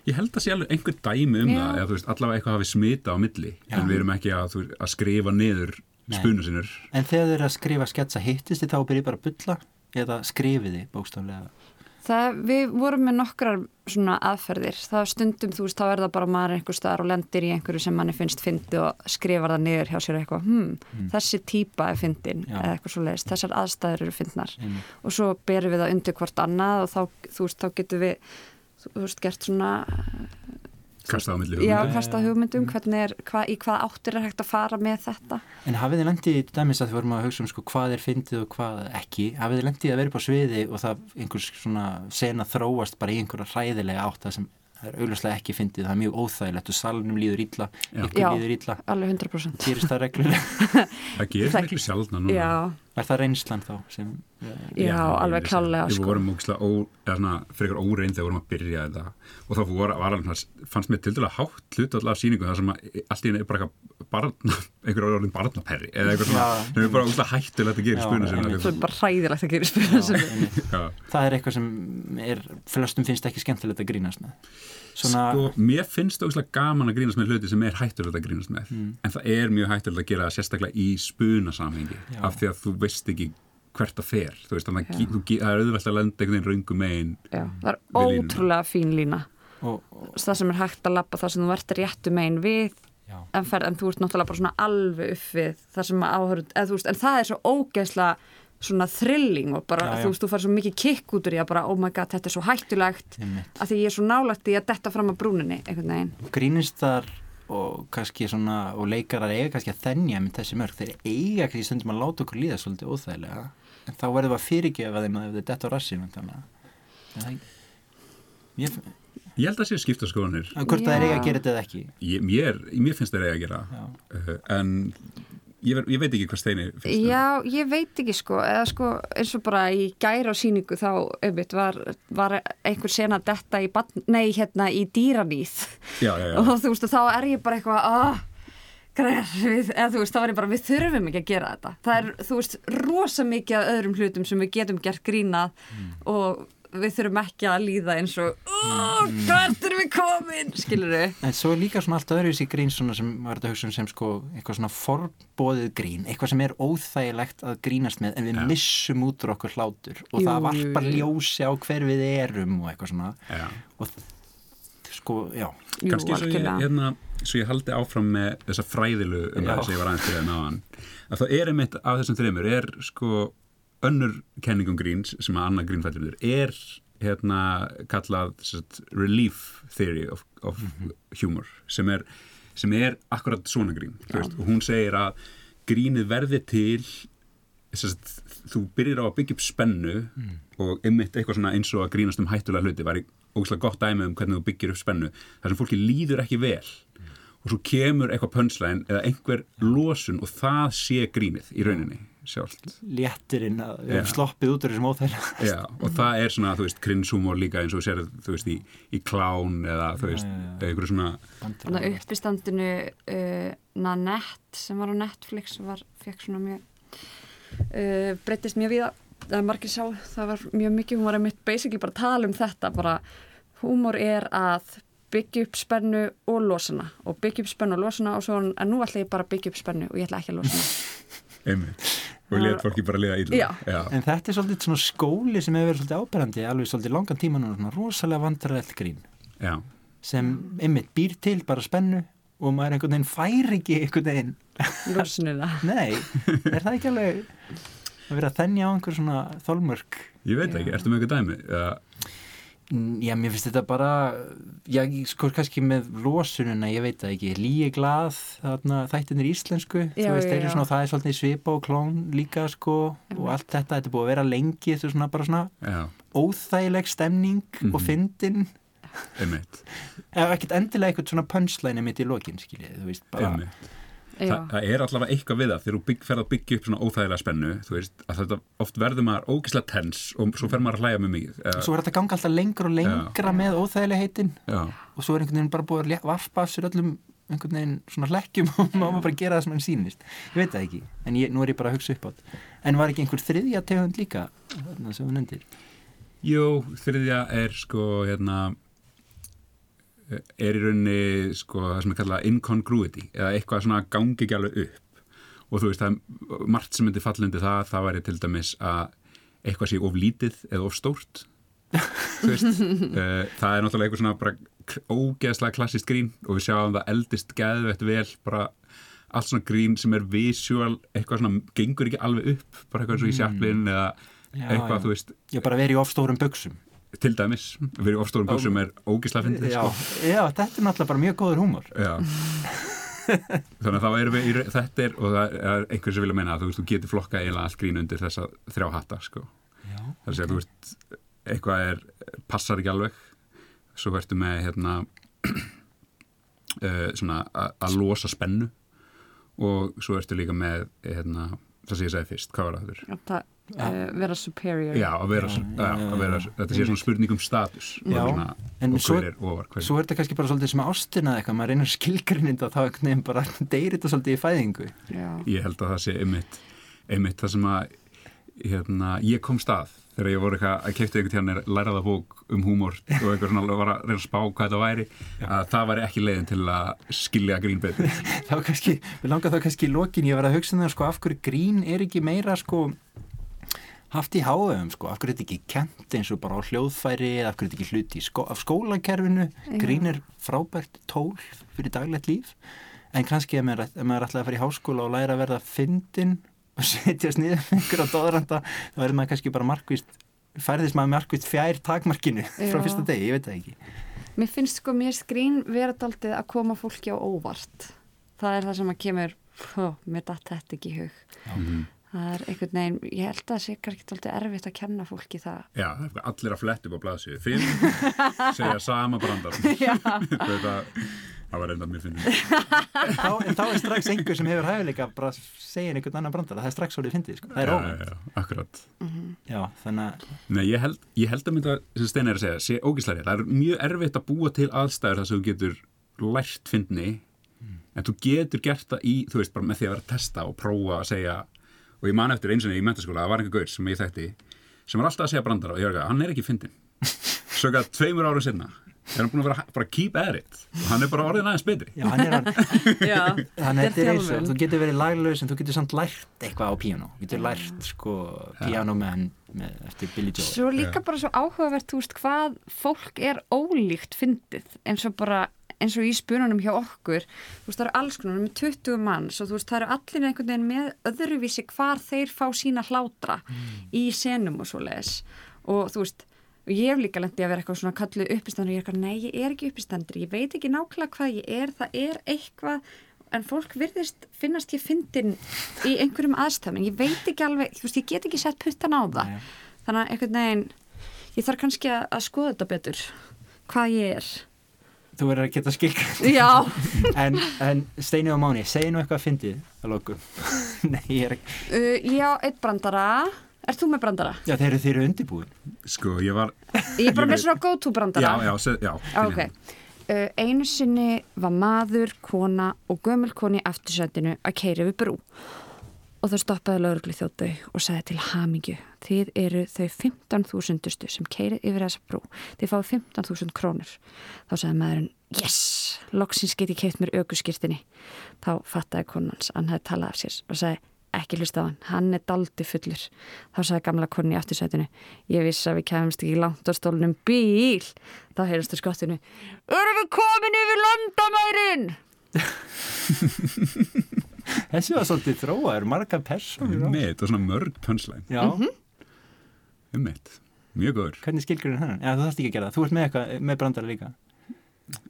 [SPEAKER 3] ég held að sé alveg einhver dæmi um
[SPEAKER 2] Já.
[SPEAKER 3] það eða þú veist allavega eitthvað hafi smita á milli
[SPEAKER 1] Já.
[SPEAKER 3] en við erum ekki að, þú, veist, að skrifa niður spunu sinur
[SPEAKER 1] En þegar þið eru að skrifa sketsa hittist þið þá byrjið bara að bulla? Eða skrifið þið bókstaflega?
[SPEAKER 2] Það, við vorum með nokkrar svona aðferðir. Það stundum, þú veist, þá er það bara maður einhver staðar og lendir í einhverju sem manni finnst fyndi og skrifar það niður hjá sér eitthvað, hm, þessi típa er fyndin eða eitthvað svo leiðist, þessar aðstæður eru fyndnar.
[SPEAKER 1] Einmitt.
[SPEAKER 2] og svo berum við það undir hvort annað og þá, þú veist, þá getum við, þú veist, gert svona,
[SPEAKER 3] Kasta á milli
[SPEAKER 2] já,
[SPEAKER 3] hugmynda.
[SPEAKER 2] kasta hugmyndum, hvernig er, hva, í hvað áttir er hægt að fara með þetta.
[SPEAKER 1] En hafið þið lendið í dæmis að þið vorum að hugsa um sko, hvað er fyndið og hvað ekki hafið þið lendið að vera upp á sviði og það einhvers svona sena þróast bara í einhverja hræðilega átt það sem það er augljóslega ekki fyndið, það er mjög óþægilegt og salnum líður illa,
[SPEAKER 3] Já.
[SPEAKER 1] ykkur
[SPEAKER 2] Já.
[SPEAKER 1] líður illa
[SPEAKER 2] Alveg 100%.
[SPEAKER 1] gerist það reglulega
[SPEAKER 3] Það gerist
[SPEAKER 2] Það-
[SPEAKER 3] miklu sjálfna núna.
[SPEAKER 2] Já,
[SPEAKER 1] er það reynslan þá sem
[SPEAKER 2] já,
[SPEAKER 3] ég
[SPEAKER 2] alveg
[SPEAKER 3] vissi það.
[SPEAKER 2] klálega,
[SPEAKER 3] Við
[SPEAKER 2] sko.
[SPEAKER 3] vorum ógislega ó, eða svona, frekar óreind þegar við vorum að byrja þetta og þá voru, var alveg, fannst mér til dæla hátt hlut alltaf sýningu þar sem að allt í henni er bara eitthvað barna, einhver orðin barnaperri eða eitthvað svona,
[SPEAKER 1] Já.
[SPEAKER 3] sem er bara ógislega hættulegt að gera í
[SPEAKER 1] Já.
[SPEAKER 2] Svo
[SPEAKER 3] sinna
[SPEAKER 2] er bara hræðilegt að gera í spuna
[SPEAKER 1] Já,
[SPEAKER 2] sem
[SPEAKER 1] einmitt.
[SPEAKER 3] Já.
[SPEAKER 1] það er eitthvað sem er flestum finnst ekki skemmtilegt að grínast með svona,
[SPEAKER 3] Sko, mér finnst það ógislega gaman að grínast með hluti sem er hættulegt að grínast með.
[SPEAKER 1] Mm.
[SPEAKER 3] en það er mjög hættulegt að gera það sérstaklega í spuna samhengi
[SPEAKER 1] Já.
[SPEAKER 3] af því að þú veist ekki hvert það fer. Þú veist, þannig að það er auðvelt að lenda einhvern veginn raungum megin
[SPEAKER 2] Já, það er ótrúlega fín lína.
[SPEAKER 1] Og, og,
[SPEAKER 2] það sem er hægt að lappa það sem þú ert réttu megin við en, fer, en þú ert náttúrulega bara svona alveg upp við það sem að áhörund, en það er svo ógeðslega svona thrilling og bara,
[SPEAKER 1] Já, já.
[SPEAKER 2] þú veist, þú fær svo mikið kikk út úr í að bara, oh my god, þetta er svo hættulegt
[SPEAKER 1] einmitt.
[SPEAKER 2] að því ég er svo nálægt í að detta fram að brúninni einhvern veginn.
[SPEAKER 1] grínistar og kannski svona og leikarar eiga kannski að þennja með þessi mörg þeir eiga kannski stundum að láta okkur líða svolítið óþægilega en þá verðum við að fyrirgefa þeim að ef þeir detta á það- ég,
[SPEAKER 3] ég held að sé skipta skoðanir.
[SPEAKER 1] Að hvort það er eiga að gera þetta eða ekki?
[SPEAKER 3] Ég, mér, mér finnst það eiga að gera uh, en ég, ver, ég veit ekki hvað Steini finnst um.
[SPEAKER 2] Já, ég veit ekki sko, eða sko eins og bara í gæra á síningu þá einmitt, var, var einhver sena detta í, nei, hérna, í dýranýð
[SPEAKER 3] já, já, já.
[SPEAKER 2] og þú veist, þá er ég bara eitthvað ah, græðar, við, eða veist, þá er ég bara við þurfum ekki að gera þetta það er, þú veist, rosa mikið af öðrum hlutum sem við getum gert grínað og við þurfum ekki að líða eins og oh, hvert erum við komin skilur við
[SPEAKER 1] En svo er líka svona allt öðruvísi grín svona sem var þetta að hugsa um sem sko eitthvað svona forbóðið grín, eitthvað sem er óþægilegt að grínast með en við
[SPEAKER 3] Já.
[SPEAKER 1] missum út úr okkur hlátur. Og
[SPEAKER 2] Jú,
[SPEAKER 1] það varpar ljósi á hver við erum og eitthvað svona.
[SPEAKER 3] Já.
[SPEAKER 1] og sko, já,
[SPEAKER 2] Jú,
[SPEAKER 3] kannski svo ég, hérna, svo ég haldi áfram með þessa fræðilu um það sem ég var aðeins fyrir að náðan að það er einmitt af þessum þreymur er sko önnur kenningum gríns sem að annað grínfættur er hérna kallað sagt, relief theory of, of humor sem er, sem er akkurat svona grín þú veist, og hún segir að grínið verði til sagt, þú byrjir á að byggja upp spennu og einmitt eitthvað svona eins og að grínast um hættulega hluti var ógæslega gott dæmi um hvernig þú byggir upp spennu þar sem fólki líður ekki vel. Og svo kemur eitthvað pönslæn eða einhver losun og það sé grínið í rauninni sjálft.
[SPEAKER 1] Léttirinn að höfum sloppið út úr þessum óþægilega
[SPEAKER 3] Já, og það er svona, þú veist, cringe-humor líka eins og sér, þú veist, í, í klán eða, þú veist, einhverju svona
[SPEAKER 2] Þannig að uppistandinu uh, Nanette sem var á Netflix var, fekk svona mjög uh, breytist mjög við það margir sá, það var mjög mikið hún var einmitt basically bara að tala um þetta bara húmor er að byggja upp spennu og losana og byggja upp spennu og losana og svo en nú ætla ég bara að byggja upp spennu og ég ætla ekki að losana
[SPEAKER 3] einmitt, og let fólki bara liða illa
[SPEAKER 2] Já.
[SPEAKER 3] Já.
[SPEAKER 1] En þetta er svolítið svona skóli sem hefur verið svolítið áberandi alveg svolítið langan tíma núna, svona rosalega vandrarlegt grín
[SPEAKER 3] Já.
[SPEAKER 1] sem einmitt býr til bara spennu og maður einhvern veginn fær ekki einhvern veginn
[SPEAKER 2] losunina
[SPEAKER 1] Nei, er það ekki alveg að vera að þennja á einhver svona þolmörk
[SPEAKER 3] Ég veit ekki, ertu með eitthvað dæmi? Já,
[SPEAKER 1] Mm, Já, mér finnst þetta bara já, sko kannski með losununa ég veit það ekki, líi glað þarna, þættinir íslensku
[SPEAKER 2] Já,
[SPEAKER 1] þú veist,
[SPEAKER 2] já,
[SPEAKER 1] þeir eru
[SPEAKER 2] já.
[SPEAKER 1] svona, það er svolítið svipa og klón líka sko og allt þetta, þetta er búið að vera lengi þetta er svona bara svona
[SPEAKER 3] já,
[SPEAKER 1] óþægileg stemning og
[SPEAKER 3] Mhm.
[SPEAKER 1] fyndin
[SPEAKER 3] einmitt,
[SPEAKER 1] ef ekkert endilega eitthvað svona punchline mitt í lokin, skiljið, þú veist bara,
[SPEAKER 3] einmitt.
[SPEAKER 2] Já.
[SPEAKER 3] Þa, það er allavega eitthvað við það þegar þú bygg, fer að byggja upp svona óþægilega spennu þú veist, að þetta oft verður maður ógislega tens og svo fer maður að hlæja með mikið Eða-
[SPEAKER 1] svo er þetta ganga alltaf lengur og lengra með óþægileg heitin
[SPEAKER 3] Já,
[SPEAKER 1] og svo er einhvern veginn bara búið að varpa sér öllum einhvern veginn svona hlekkjum og maður bara gera það sem hann sýnist. Ég veit það ekki, en ég, nú er ég bara að hugsa upp átt en var ekki einhver þriðja tegund líka þarna sem þú nefndir?
[SPEAKER 3] Jú, þriðja er sko hérna er í rauninni sko það sem er kallað incongruity eða eitthvað svona gangi ekki alveg upp. Og þú veist það er margt sem myndi fallundi það það væri til dæmis að eitthvað sé of lítið eða of stórt. Þú veist, uh, það er náttúrulega eitthvað svona bara ógeðslega klassist grín og við sjáum það eldist geðveitt vel bara allt svona grín sem er visual eitthvað svona, gengur ekki alveg upp bara eitthvað og í Chaplin eða
[SPEAKER 1] Já,
[SPEAKER 3] eitthvað,
[SPEAKER 1] já.
[SPEAKER 3] þú veist,
[SPEAKER 1] Ég bara verið í ofstórum buksum
[SPEAKER 3] til dæmis verið ofstórum buksum er ógeðslega fyndið
[SPEAKER 1] já,
[SPEAKER 3] sko.
[SPEAKER 1] já, þetta er náttúrulega bara mjög góður húmor.
[SPEAKER 3] Þannig að þá erum við í, þetta er og það er einhver sem vilja meina að þú veist, þú getur flokka eiginlega allt grín undir þessa þrjá hatta sko. Það er að þú veist, eitthvað er passar ekki alveg. Svo verður með hérna uh, svona að losa spennu. Og svo ertu líka með hérna, það sem ég segi fyrst, hvað var það þurr?
[SPEAKER 2] Að það, uh, vera superior
[SPEAKER 3] Já, að vera,
[SPEAKER 1] Já,
[SPEAKER 3] að vera þetta sé svona spurning um status
[SPEAKER 1] Já,
[SPEAKER 3] og, svona,
[SPEAKER 1] en
[SPEAKER 3] og
[SPEAKER 1] svo-
[SPEAKER 3] hver er ofar hver
[SPEAKER 1] Svo er þetta kannski bara svolítið sem ástina eða eitthvað, maður reynir skilgrinninda þá einhvern veginn bara deyrir þetta svolítið í fæðingu.
[SPEAKER 2] Já.
[SPEAKER 3] ég held að það sé einmitt, einmitt það sem að hérna, ég kom stað þegar ég voru eitthvað að keipta einhvern tíðan læraða bók um húmor og eitthvað svona var að reyna að spá hvað þetta væri að það væri ekki leiðin til að skilja grín betur.
[SPEAKER 1] Þá kannski, við langar þá kannski í lokin ég var að hugsa um það sko af hverju grín er ekki meira sko haft í háum sko, af hverju er þetta ekki kent eins og bara á hljóðfæri eða af hverju er þetta ekki hluti í skó, af skólakerfinu? Grín er frábært tól fyrir daglegt líf en kannski ef maður, ef maður og setjast niður með á dóðranda þá verður maður kannski bara markvist færðist maður markvist fjær takmarkinu frá
[SPEAKER 2] Já.
[SPEAKER 1] fyrsta degi, ég veit það ekki
[SPEAKER 2] Mér finnst sko mér skrín vera daldið að koma fólki á óvart. Það er það sem að kemur, mér datt þetta ekki í hug.
[SPEAKER 3] Mhm.
[SPEAKER 2] Það er einhvern veginn, ég held að það sé kannski daldið erfitt að kenna fólki það.
[SPEAKER 3] Já, allir að fletta upp á blaðsíðu fimm, segja sama brandar. Þetta, það var reynda mér finnir
[SPEAKER 1] en þá er strax einhver sem hefur hæfileika bara að segja einhvern annan brandara, það er strax svolítið fyndið, sko. það er
[SPEAKER 3] já,
[SPEAKER 1] óvænt.
[SPEAKER 3] já, akkurat.
[SPEAKER 1] Já, þannig að
[SPEAKER 3] Nei, ég held, ég held að mynda sem Stein er að segja, sé ógíslega rétt. Það er mjög erfitt að búa til aðstæður þar sem þú getur lært fyndni. En þú getur gert það í, þú veist, bara með því að vera að testa og prófa að segja og ég man eftir eins og í mentaskóla, það var einhver gaur sem ég þekkti sem var alltaf að segja brandara og ég var ekki, hann er ekki fyndin svo ekki að tveimur ára sinna er hann búin að vera bara keep at it. Og hann er bara orðin aðeins betri.
[SPEAKER 1] Já, hann er hann,
[SPEAKER 2] Já,
[SPEAKER 1] þannig að þetta er eins og þú getur verið laglaus en þú getur samt lært eitthvað á piano þú getur lært sko piano með, með eftir Billy Joel.
[SPEAKER 2] Svo líka bara svo áhugavert, þú veist, hvað fólk er ólíkt fyndið. Eins og bara, eins og í spununum hjá okkur, þú veist, það eru alls konar með 20 manns og þú veist, það eru allir einhvern veginn með öðruvísi hvar þeir fá sína hlátra í senum og svo leis og þú veist, og ég hef líka lendi að vera eitthvað svona kalluð uppistandur og ég er eitthvað, nei, ég er ekki uppistandur ég veit ekki nákvæmlega hvað ég er, það er eitthvað en fólk virðist finnast ég fyndin í einhverjum aðstæðum ég veit ekki alveg, þú veist, ég get ekki sett puttan á það.
[SPEAKER 1] Nei.
[SPEAKER 2] þannig að einhvern veginn ég þarf kannski að, að skoða þetta betur hvað ég er
[SPEAKER 1] þú verður að geta
[SPEAKER 2] já,
[SPEAKER 1] en, en Steini og Máni, segi nú eitthvað fyndið að lokum. Nei, ég er ekki.
[SPEAKER 2] Uh, ég á eitt brandara. Ert þú með brandara?
[SPEAKER 1] já, þeir eru, þeir eru undirbúin.
[SPEAKER 3] Sko, ég var
[SPEAKER 2] Ég er bara með svona go-to brandara
[SPEAKER 3] Já, já, se, já
[SPEAKER 2] Ah, Ok, uh, einu sinni var maður, kona og gömul koni í aftursætinu að keira við brú og þá stoppaði lauruglu þjóttu og sagði til hamingju þið eru þau 15.000 sem keirið yfir þessa brú. Þið fáið 15.000 krónur. Þá sagði maðurinn yes, loksins get ég keitt mér aukuskirtinni þá fattaði konans, hann hefði talað af sér og sagði ekki hlusta á hann, hann er daldi fullur. Þá sagði gamla konni í aftursætinu ég vissi að við kemumst ekki langt á stólnum bíl, þá heyrðastu skottinu erum við komin yfir landamærin
[SPEAKER 1] þessi var svolítið þróa, eru margar personur á.
[SPEAKER 3] Mitt og svona mörg pönslæn
[SPEAKER 1] já,
[SPEAKER 3] Um mitt, mjög góður.
[SPEAKER 1] Hvernig skilgrænt hann já, þú þarfst ekki að gera það, þú ert með eitthvað með brandara líka.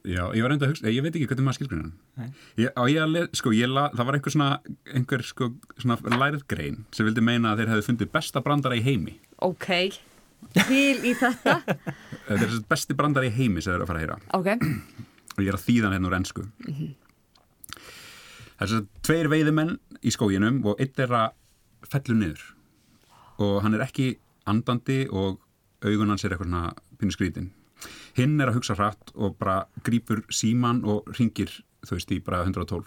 [SPEAKER 3] Já, ég var reynda að hugsa, ég veit ekki hvernig maður skilgrunum
[SPEAKER 1] Nei.
[SPEAKER 3] ég, á ég að leð, sko, ég la, það var einhver svona einhver sko, svona lærið grein sem vildi meina að þeir hefði fundið besta brandara í heimi.
[SPEAKER 2] Ok, til í þetta.
[SPEAKER 3] Þetta er besti brandara í heimi sem þeir eru að fara að heyra.
[SPEAKER 2] Ok,
[SPEAKER 3] og ég er að þýða hann hérna úr ennsku þessi tveir veiðimenn í skóginum og eitt er að fellu niður. Og hann er ekki andandi og augun hans er eitthvað svona pínu skrítin. Hinn er að hugsa hratt og bara grípur síman og ringir í bara 112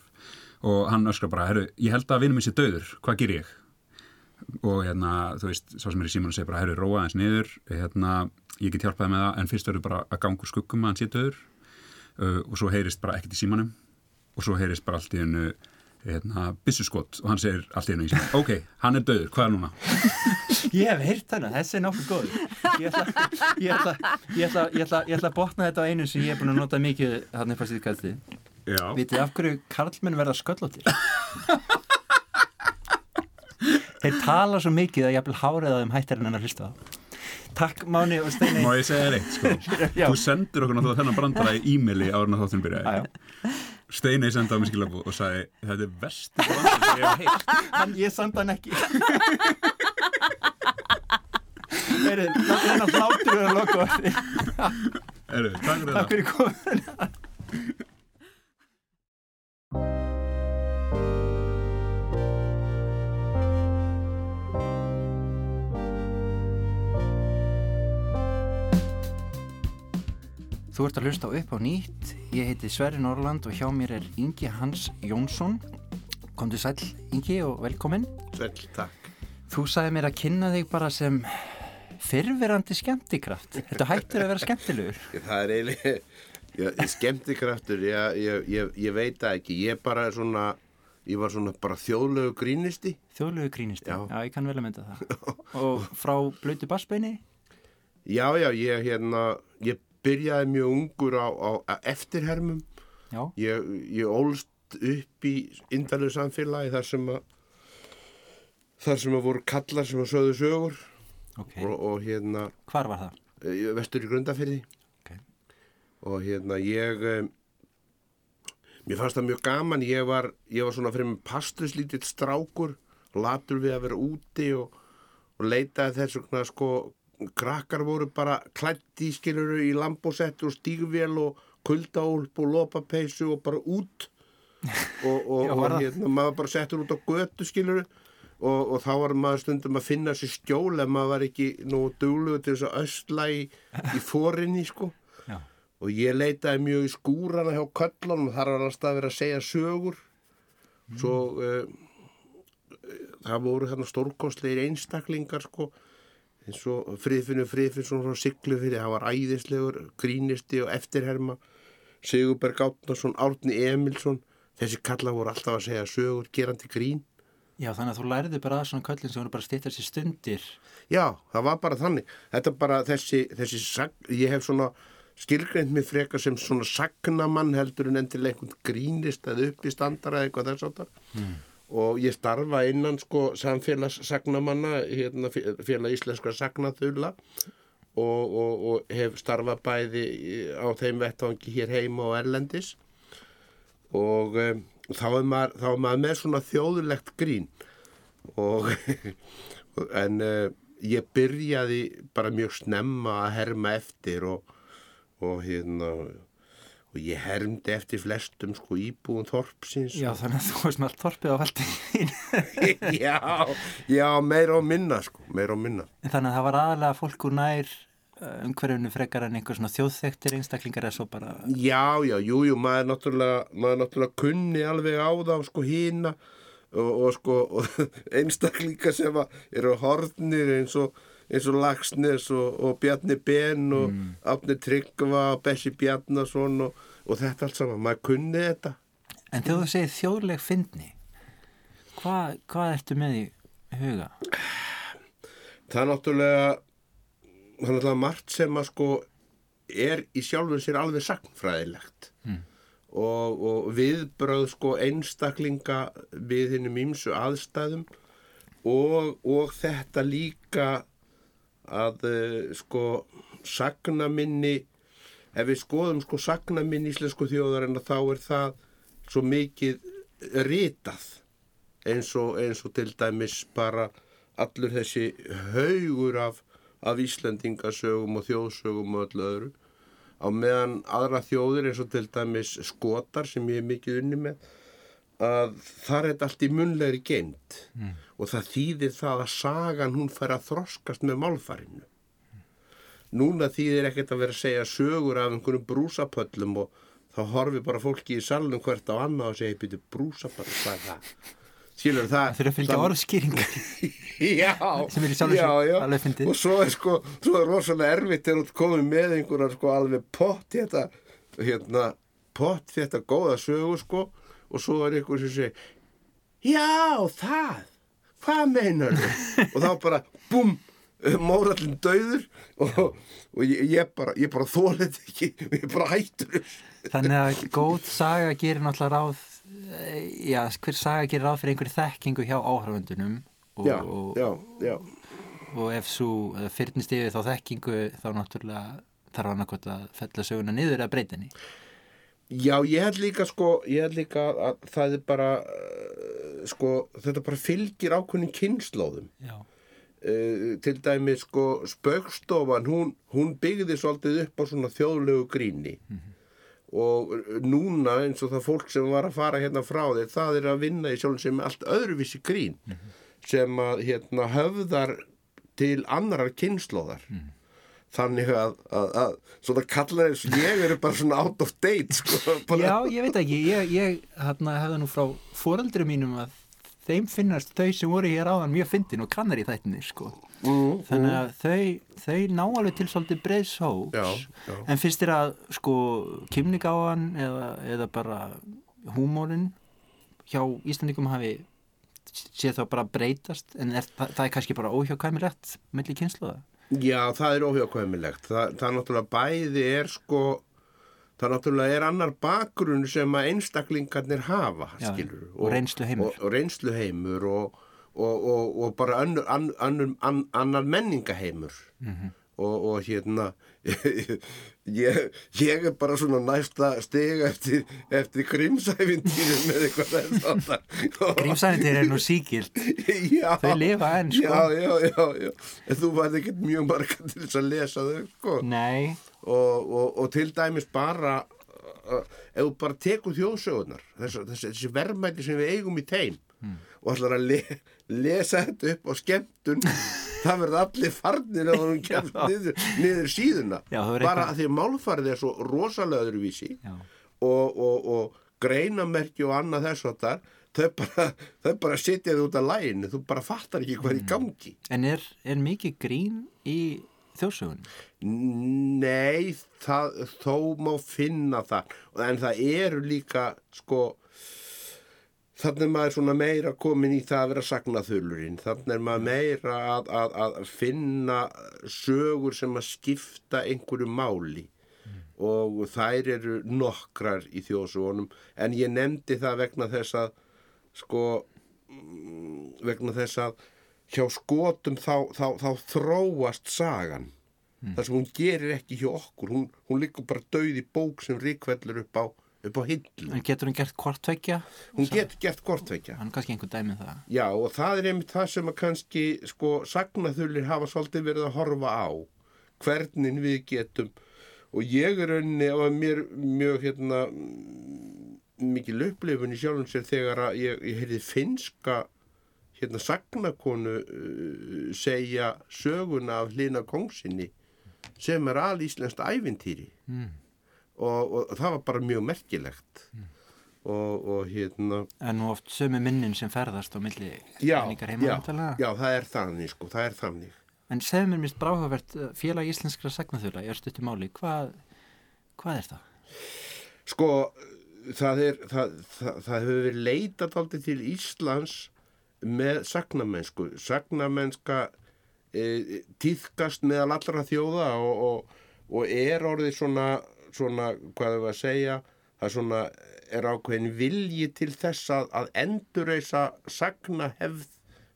[SPEAKER 3] og hann öskra bara, herru, ég held að vinnum minn sé döður, hvað ger ég? og hérna, þú veist, svo sem er í síman segir bara, herru, róa hans niður. Hérna, ég get hjálpaði með það, en fyrst verður bara að ganga úr skuggum að hann sé döður uh, og svo heyrist bara ekkert í símanum og svo heyrist bara allt í hennu hérna, byssuskott og hann segir allt í sinni, ok, hann er döður, hvað er núna?
[SPEAKER 1] Ég hef heyrt hana, þessi er nokkuð góð Ég ætla, ég ætla, ég ætla, ég ætla, ég ætla að botna þetta á einu sem ég er búin að nota mikið hann síðu kæsti
[SPEAKER 3] Já.
[SPEAKER 1] Vitið af hverju karlmenn verða sköllóttir? Þeir tala svo mikið að ég vil hárið að þeim hættir en að hlusta á Takk Máni og Steini
[SPEAKER 3] Má ég segja þér eitt, sko? Þú sendur okkur náttúrulega þennan brandara í e-maili en að þáttunum byrjaði. Steinei sendi á mig skilabú og sagði, þetta er versti brandara sem ég hef heilt.
[SPEAKER 1] Hann, ég sandi hann ekki Heyrðu, það er hann að hlátur við að loka
[SPEAKER 3] Eru, takk fyrir
[SPEAKER 1] Takk
[SPEAKER 3] þetta.
[SPEAKER 1] fyrir komin Þú ert að hlusta upp á nýtt. Ég heiti Sverri Norrland og hjá mér er Ingi Hans Jónsson. Komdu sæl Ingi og velkomin.
[SPEAKER 4] Sæl, takk.
[SPEAKER 1] Þú sagði mér að kynna þig bara sem fyrverandi skemmtikraft. Þetta hættur að vera skemmtilegur.
[SPEAKER 4] Það er eiginlega, ég, skemmtikraftur, ég, ég, ég, ég veit það ekki. Ég bara er svona, ég var svona bara þjóðlegu grínisti.
[SPEAKER 1] Þjóðlegu grínisti.
[SPEAKER 4] Já.
[SPEAKER 1] Já, ég kann vel að mynda það. Og frá blötu bassbeini?
[SPEAKER 4] Já, já, ég hérna, ég byrjaði mjög ungur á, á, eftirhermum. Ég, ég ólst upp í indalegu samfélagi þar sem að, þar sem að voru kallar sem að sögðu sögur
[SPEAKER 1] Ok.
[SPEAKER 4] og, og hérna,
[SPEAKER 1] Hvar var það?
[SPEAKER 4] eh, vestur í Grundafyrði.
[SPEAKER 1] Ok.
[SPEAKER 4] og hérna ég um, mér fannst það mjög gaman ég var, ég var svona fyrir með pastuslítill strákur latur við að vera úti og, og leitaði þess vegna sko krakkar voru bara klætti skiluru í lambósettur og stígvél og kuldaúlp og lopapeysu og bara út. Og, og,
[SPEAKER 1] Já,
[SPEAKER 4] og hérna, maður bara settur út á götu skiluru og, og þá var maður stundum að finna sér skjól ef maður var ekki nú duglugur til þess að ösla í, í fórinni sko.
[SPEAKER 1] Já.
[SPEAKER 4] og ég leitaði mjög í skúrana hjá köllunum þar var alltaf verið að segja sögur. Svo uh, það voru þarna stórkostlegir einstaklingar sko eins og Friðfinnur Friðfinnsson frá Siglufyrði, það var æðislegur grínisti og eftirherma Sigurberg Átnarsson, Árni Emilsson þessi kalla voru alltaf að segja sögur gerandi grín
[SPEAKER 1] Já, þannig að þú lærði bara að svona köllin sem voru bara stýttar sér stundir.
[SPEAKER 4] Já, það var bara þannig. Þetta bara þessi, þessi sag, ég hef svona skilgreint mig frekar sem svona sagnamann heldur en endilega einhvern grínist eða upp í standara eða eitthvað þess áttar. Mm. Og ég starfa innan sko samfélags sagnamanna, hérna félag íslenskra sagnaþula. Og, og, og hef starfað bæði á þeim vettvangi hér heima og erlendis. Og um, þá, er maður, þá er maður með svona þjóðulegt grín. Og en uh, ég byrjaði bara mjög snemma að herma eftir og, og hérna og ég hermdi eftir flestum sko íbúum þorpsins
[SPEAKER 1] Já, þannig að þú með allt þorpið á valdið þín.
[SPEAKER 4] já, já, meira og minna sko, meira og minna
[SPEAKER 1] Þannig að það var aðalega fólk úr nær uh, umhverfinu frekar en einhver svona þjóðþektir einstaklingar eða svo bara...
[SPEAKER 4] Já, já, jú, jú, maður náttúrulega, maður náttúrulega kunni alveg á þá, sko, hína og, og sko, og einstaklinga sem að eru horfnir eins og, eins og Lagsnes og, og Bjarni Ben og mm. Átni Tryggva og Bessi Bjarnason og, og þetta allt saman, maður kunni þetta.
[SPEAKER 1] En þegar þú segir þjóðleg fyndni, hvað, hvað ertu með í huga?
[SPEAKER 4] Það er náttúrulega, það er náttúrulega margt sem að sko er í sjálfur sér alveg sagnfræðilegt
[SPEAKER 1] Mm.
[SPEAKER 4] og, og viðbröð sko einstaklinga við hinnum ímsu aðstæðum og, og þetta líka að uh, sko sagnaminni ef við skoðum sko sagnaminni íslensku þjóðar en þá er það svo mikið ritað eins og, eins og til dæmis bara allur þessi haugur af, af Íslendingasögum og þjóðsögum og öllu öðru. Á meðan aðra þjóðir eins og til dæmis skotar sem ég er mikið unni með að þar er allt í munlegri geimt mm. og það þýðir það að sagan hún fær að þroskast með málfarinu núna þýðir ekkert að vera að segja sögur af einhvern brúsapöllum og þá horfi bara fólki í salnum hvert á annað og segja, býtu brúsapöll, hvað er það? Skilur það?
[SPEAKER 1] Það þurfa að fylgja
[SPEAKER 4] það-
[SPEAKER 1] orðskýringar.
[SPEAKER 4] Já, já, já. Og svo er sko, svo er rosalega erfitt þegar þú komið með einhverjar sko alveg pott þetta, hérna, pott þetta góða sögu sko og svo er einhver sem segir, já, það, hvað meinar og þá bara, búm, mórallin döður og, og ég, ég bara, bara þólið ekki, ég bara hættur.
[SPEAKER 1] Þannig að góð saga gerir náttúrulega ráð eh, já, hver saga gerir ráð fyrir einhverju þekkingu hjá áhrifundunum og,
[SPEAKER 4] Já,
[SPEAKER 1] og,
[SPEAKER 4] já, já.
[SPEAKER 1] og ef svo fyrnist yfir þá þekkingu þá náttúrulega þarf hann að fella söguna niður að breytinni
[SPEAKER 4] Já, ég held líka sko, ég held líka að það er bara, uh, sko, þetta bara fylgir ákveðin kynnslóðum.
[SPEAKER 1] Já,
[SPEAKER 4] Uh, til dæmi sko spöggstofan, hún, hún byggði svolítið upp á svona þjóðlegu gríni. Og núna eins og það fólk sem var að fara hérna frá þér, það er að vinna í sjálfum sem allt öðruvísi grín sem að hérna höfðar til annarar kynnslóðar þannig að, að, að svona kallar eins og ég eru bara svona out of date sko,
[SPEAKER 1] já ég veit ekki ég, ég hérna, hefði nú frá foreldrum mínum að þeim finnast þau sem voru hér áðan mjög fyndin og kannar í þættinni sko.
[SPEAKER 4] mm,
[SPEAKER 1] þannig að þau, þau ná alveg til svolítið
[SPEAKER 4] Já, já.
[SPEAKER 1] en finnst þér að sko kymningáan eða, eða bara húmórin hjá Íslandingum hafi sé þá bara breytast? En er, það, það er kannski bara óhjákvæmilegt melli kynsluða
[SPEAKER 4] Já, það er óhjákvæmilegt. Það, það náttúrulega bæði er sko, það náttúrulega er annar bakgrunn sem að einstaklingarnir hafa,
[SPEAKER 1] Já,
[SPEAKER 4] skilur.
[SPEAKER 1] og.
[SPEAKER 4] Og, og reynsluheimur og, og, og, og bara önnur, an, annur, an, annar menningaheimur.
[SPEAKER 1] Mhm.
[SPEAKER 4] Og, og hérna, ég, ég er bara svona næsta steg eftir, eftir grímsæfintýrum með eitthvað þess að
[SPEAKER 1] Grímsænindir er nú síkild
[SPEAKER 4] Já,
[SPEAKER 1] Þau lifa enn, sko.
[SPEAKER 4] Já, já, já, já. En þú væri ekkert mjög marga til þess að lesa þau, sko.
[SPEAKER 1] Nei,
[SPEAKER 4] Og, og, og til dæmis bara, uh, ef þú bara tekur þjóðsögunar, þessi, þessi, verðmæti sem við eigum í teim
[SPEAKER 1] Hmm.
[SPEAKER 4] og ætlar að le, lesa þetta upp á skemmtun, það verður allir farnir að hún kemst niður, niður síðuna.
[SPEAKER 1] Já,
[SPEAKER 4] bara að því málfarið er svo rosalega öðruvísi og, og, og greinamerki og annað þess að þar, þau bara, bara sitja þið út af læginu, þú bara fattar ekki hvað er í gangi.
[SPEAKER 1] en er, er mikið grín í þjóðsögun?
[SPEAKER 4] Nei, það, þó má finna það, en það eru líka, sko, þannig er maður svona meira komin í það að vera sagnaþulurinn, þannig er maður meira að, að, að finna sögur sem að skipta einhverju máli. Og þær eru nokkrar í þjóðsögunum, en ég nefndi það vegna þess að, sko, mm, vegna þess að hjá skotum þá, þá, þá þróast sagan. Þar sem hún gerir ekki hjá okkur hún, hún liggur bara döið í bók sem ríkvellur upp á, upp á hillu
[SPEAKER 1] En getur hún gert hvort tvekja?
[SPEAKER 4] hún getur gert kortveikja
[SPEAKER 1] Hann er kannski einhver dæmi um það.
[SPEAKER 4] Já og það er einmitt það sem að kannski sko sagnaþullir hafa svolítið verið að horfa á. Hvernig við getum. Og ég er rauninni á að mér mjög hérna mikil upplifun í sjálfum sér þegar að ég, ég heyrði finska hérna sagnakonu uh, segja söguna af hlina kongsinni sem er alíslenskt ævintýri.
[SPEAKER 1] Mm.
[SPEAKER 4] Og, og það var bara mjög merkilegt. Og, og hérna
[SPEAKER 1] En nú oft sömu minnin sem ferðast á milli
[SPEAKER 4] já, já, já, það er þannig sko, það er þannig.
[SPEAKER 1] En segðu mér mist bráhugavert uh, félag íslenskra sagnaþjóla í örstutti máli hvað, hvað er það?
[SPEAKER 4] sko, það er það, það, það hefur verið leitað aldrei til Íslands með sagnamennsku. Sagnamennska e, týðkast meðal allra þjóða og, og, og er orðið svona, svona hvað hefur að segja það er svona er ákveðin vilji til þess að, að endurreisa sagnahefð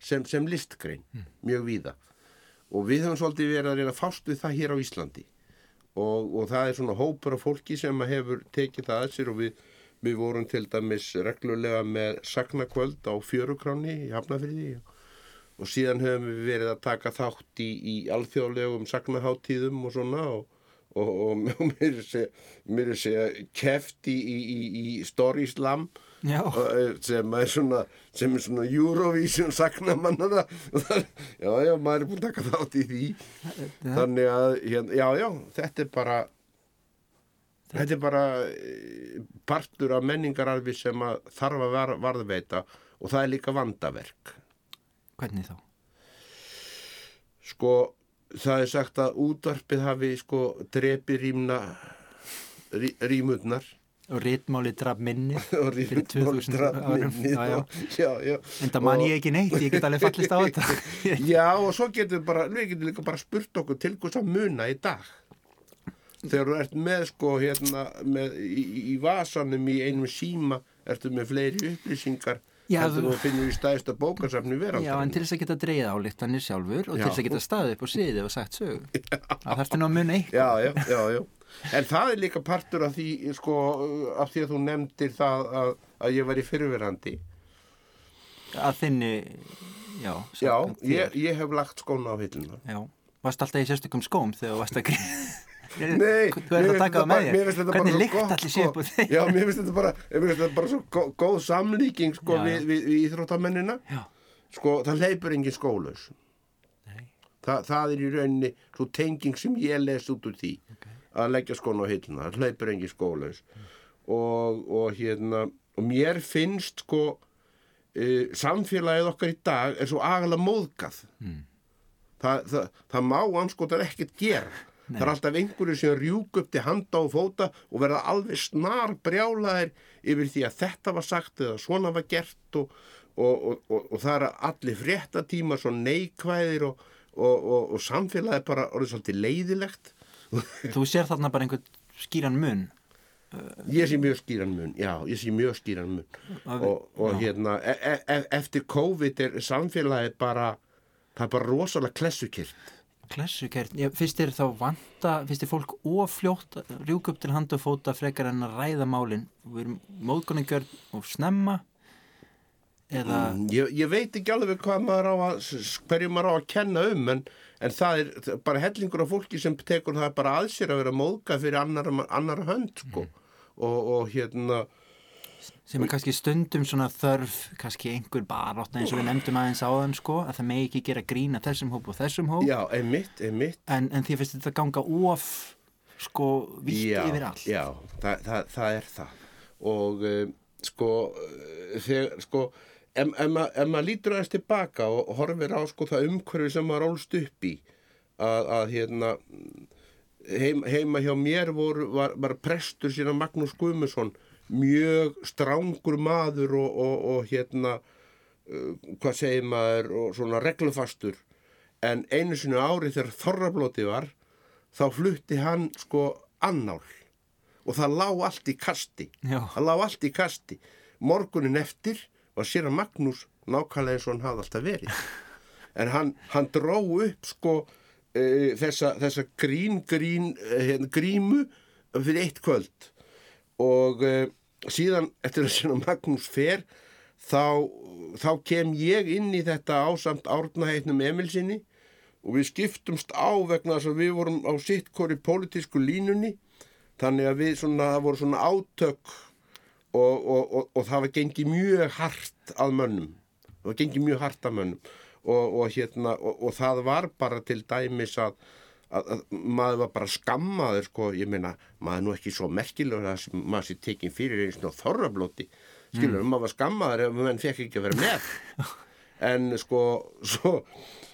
[SPEAKER 4] sem, sem listgrein mjög víða. Og við höfum svolítið verið að reyna fást við það hér á Íslandi. Og, og það er svona hópur af fólki sem hefur tekið það að sér og við, við vorum til dæmis reglulega með sagnakvöld á fjörukráni í Hafnafriði og síðan höfum við verið að taka þátt í, í alþjóðlegum sagnaháttíðum og svona og, og, og mér er segja, mér er segja keft í, í, í, í Story Slam
[SPEAKER 1] Já,
[SPEAKER 4] og, sem er svona sem er svona Eurovision sagnamannana já, já, maður er búin að taka þátt í því. Þannig að, hérna, já, já, þetta er bara þetta er bara eh, partur af menningararfi sem að þarf að var, varðveita og það er líka vandaverk.
[SPEAKER 1] Hvernig þá?
[SPEAKER 4] sko, það er sagt að útvarpið hafi sko drepi rýmna rí, rýmurnar.
[SPEAKER 1] Og ritmáli draf minni
[SPEAKER 4] og
[SPEAKER 1] 2000 árum.
[SPEAKER 4] minni
[SPEAKER 1] já, já.
[SPEAKER 4] já,
[SPEAKER 1] en það man ég ekki neitt, ég get alveg fallist á þetta.
[SPEAKER 4] Já, og svo getur við bara, við getum líka bara spurt okkur til hvers að muna í dag. Þegar þú ert með, sko, hérna, með, í, í- vasanum í einum síma, ertu með fleiri upplýsingar, heldur
[SPEAKER 1] þú-
[SPEAKER 4] þú finnur í stæðsta bókasafni veraldar.
[SPEAKER 1] já, en til þess að geta dreigð álíktanir sjálfur og til
[SPEAKER 4] Já.
[SPEAKER 1] þess að geta staðið upp og siðið og sagt sögu það þarftu nú að muna eitt
[SPEAKER 4] Já, já, já, já. En það er líka partur af því, sko, af því að þú nefndir það að, að ég var í fyrirverandi.
[SPEAKER 1] að þinni já,
[SPEAKER 4] Já, ég, ég hef lagt skóna á hilluna.
[SPEAKER 1] já, varst alltaf í sérstökum skóm þegar varst að gríða
[SPEAKER 4] Nei,
[SPEAKER 1] þú ert að taka það með þér. hvernig líkt allir sé upp á
[SPEAKER 4] sko.
[SPEAKER 1] þig
[SPEAKER 4] Já, mér finnst þetta bara, þetta bara svo gó- góð samlíking sko, við, við, við íþróttamennina.
[SPEAKER 1] Já,
[SPEAKER 4] sko, það hleypur engin skólaus.
[SPEAKER 1] Nei,
[SPEAKER 4] Þa, það er í rauninni svo tenging sem ég les út úr því að leggja skóna á hilluna, það hleypur engin skólaus. Og, og hérna og mér finnst sko uh, samfélagið okkar í dag er svo agalega móðgað.
[SPEAKER 1] Mm.
[SPEAKER 4] það, það, það má anskotar ekkert gera það er alltaf einhverju sem rjúk upp til handa og fóta og verða alveg snar brjálaðir yfir því að þetta var sagt eða svona var gert og, og, og, og, og það er allir fréttatímar svo neikvæðir og, og samfélagið bara orðið svolítið leiðilegt.
[SPEAKER 1] Þú sér þarna bara einhvern skýran mun?
[SPEAKER 4] Ég sé mjög skýran mun já, ég sé mjög skýran mun. Og, hérna e e e eftir COVID er samfélagið bara það er bara rosalega klessukirt
[SPEAKER 1] klessukert, ég, finnst þér þá vanta finnst þér fólk ofljótt rjúk upp til handa og fóta frekar en að ræða málin við erum móðgóningjörn og snemma eða
[SPEAKER 4] Mm, ég, ég veit ekki alveg hvað maður á að hverju maður á að kenna um en, en það er bara hellingur af fólki sem tekur það bara að sér að vera móðga fyrir annara, annara hönd sko. og, og hérna
[SPEAKER 1] sem er kannski stundum svona þörf kannski einhver barátt eins og við nefndum aðeins áðan sko að það megi ekki gera grína þessum hóp og þessum hóp.
[SPEAKER 4] Já, einmitt, einmitt.
[SPEAKER 1] En, en því finnst þetta ganga of sko vitt
[SPEAKER 4] já,
[SPEAKER 1] yfir allt?
[SPEAKER 4] já, það, það, það er það. Og uh, sko uh, þegar sko ef, ef, ma, ef maður lítur aðeins tilbaka og horfir á sko það umhverfi sem maður ólst upp í að, að hérna heim, heima hjá mér voru, var, var prestur sína Magnús Guðmusson mjög strángur maður og, og, og hérna uh, hvað segir maður og svona reglufastur. En einu sinu ári þegar þorrablóti var þá flutti hann sko annál. Og það lá allt í kasti.
[SPEAKER 1] Já.
[SPEAKER 4] það lá allt í kasti. Morgunin eftir var sér að Magnús nákvæmlega eins og hann hafði alltaf verið. En hann, hann dró upp sko uh, þessa, þessa grín, grín uh, hérna, grímu fyrir eitt kvöld og uh, síðan eftir að sinna Magnús fer þá, þá kem ég inn í þetta ásamt árnaheitnum Emilsinni og við skiptumst á vegna þess að við vorum á sitt hvori pólitísku línunni. Þannig að við svona, það voru svona átök og, og, og, og það var gengið mjög hart að mönnum. Það var gengið mjög hart að mönnum. Og, hérna, það var bara til dæmis að, að, að maður var bara skammaður sko, ég meina, maður nú ekki svo merkilegur að maður sé tekin fyrir eins og þorrablóti, skilur, mm. maður var skammaður ef menn fekk ekki að vera með. En sko svo,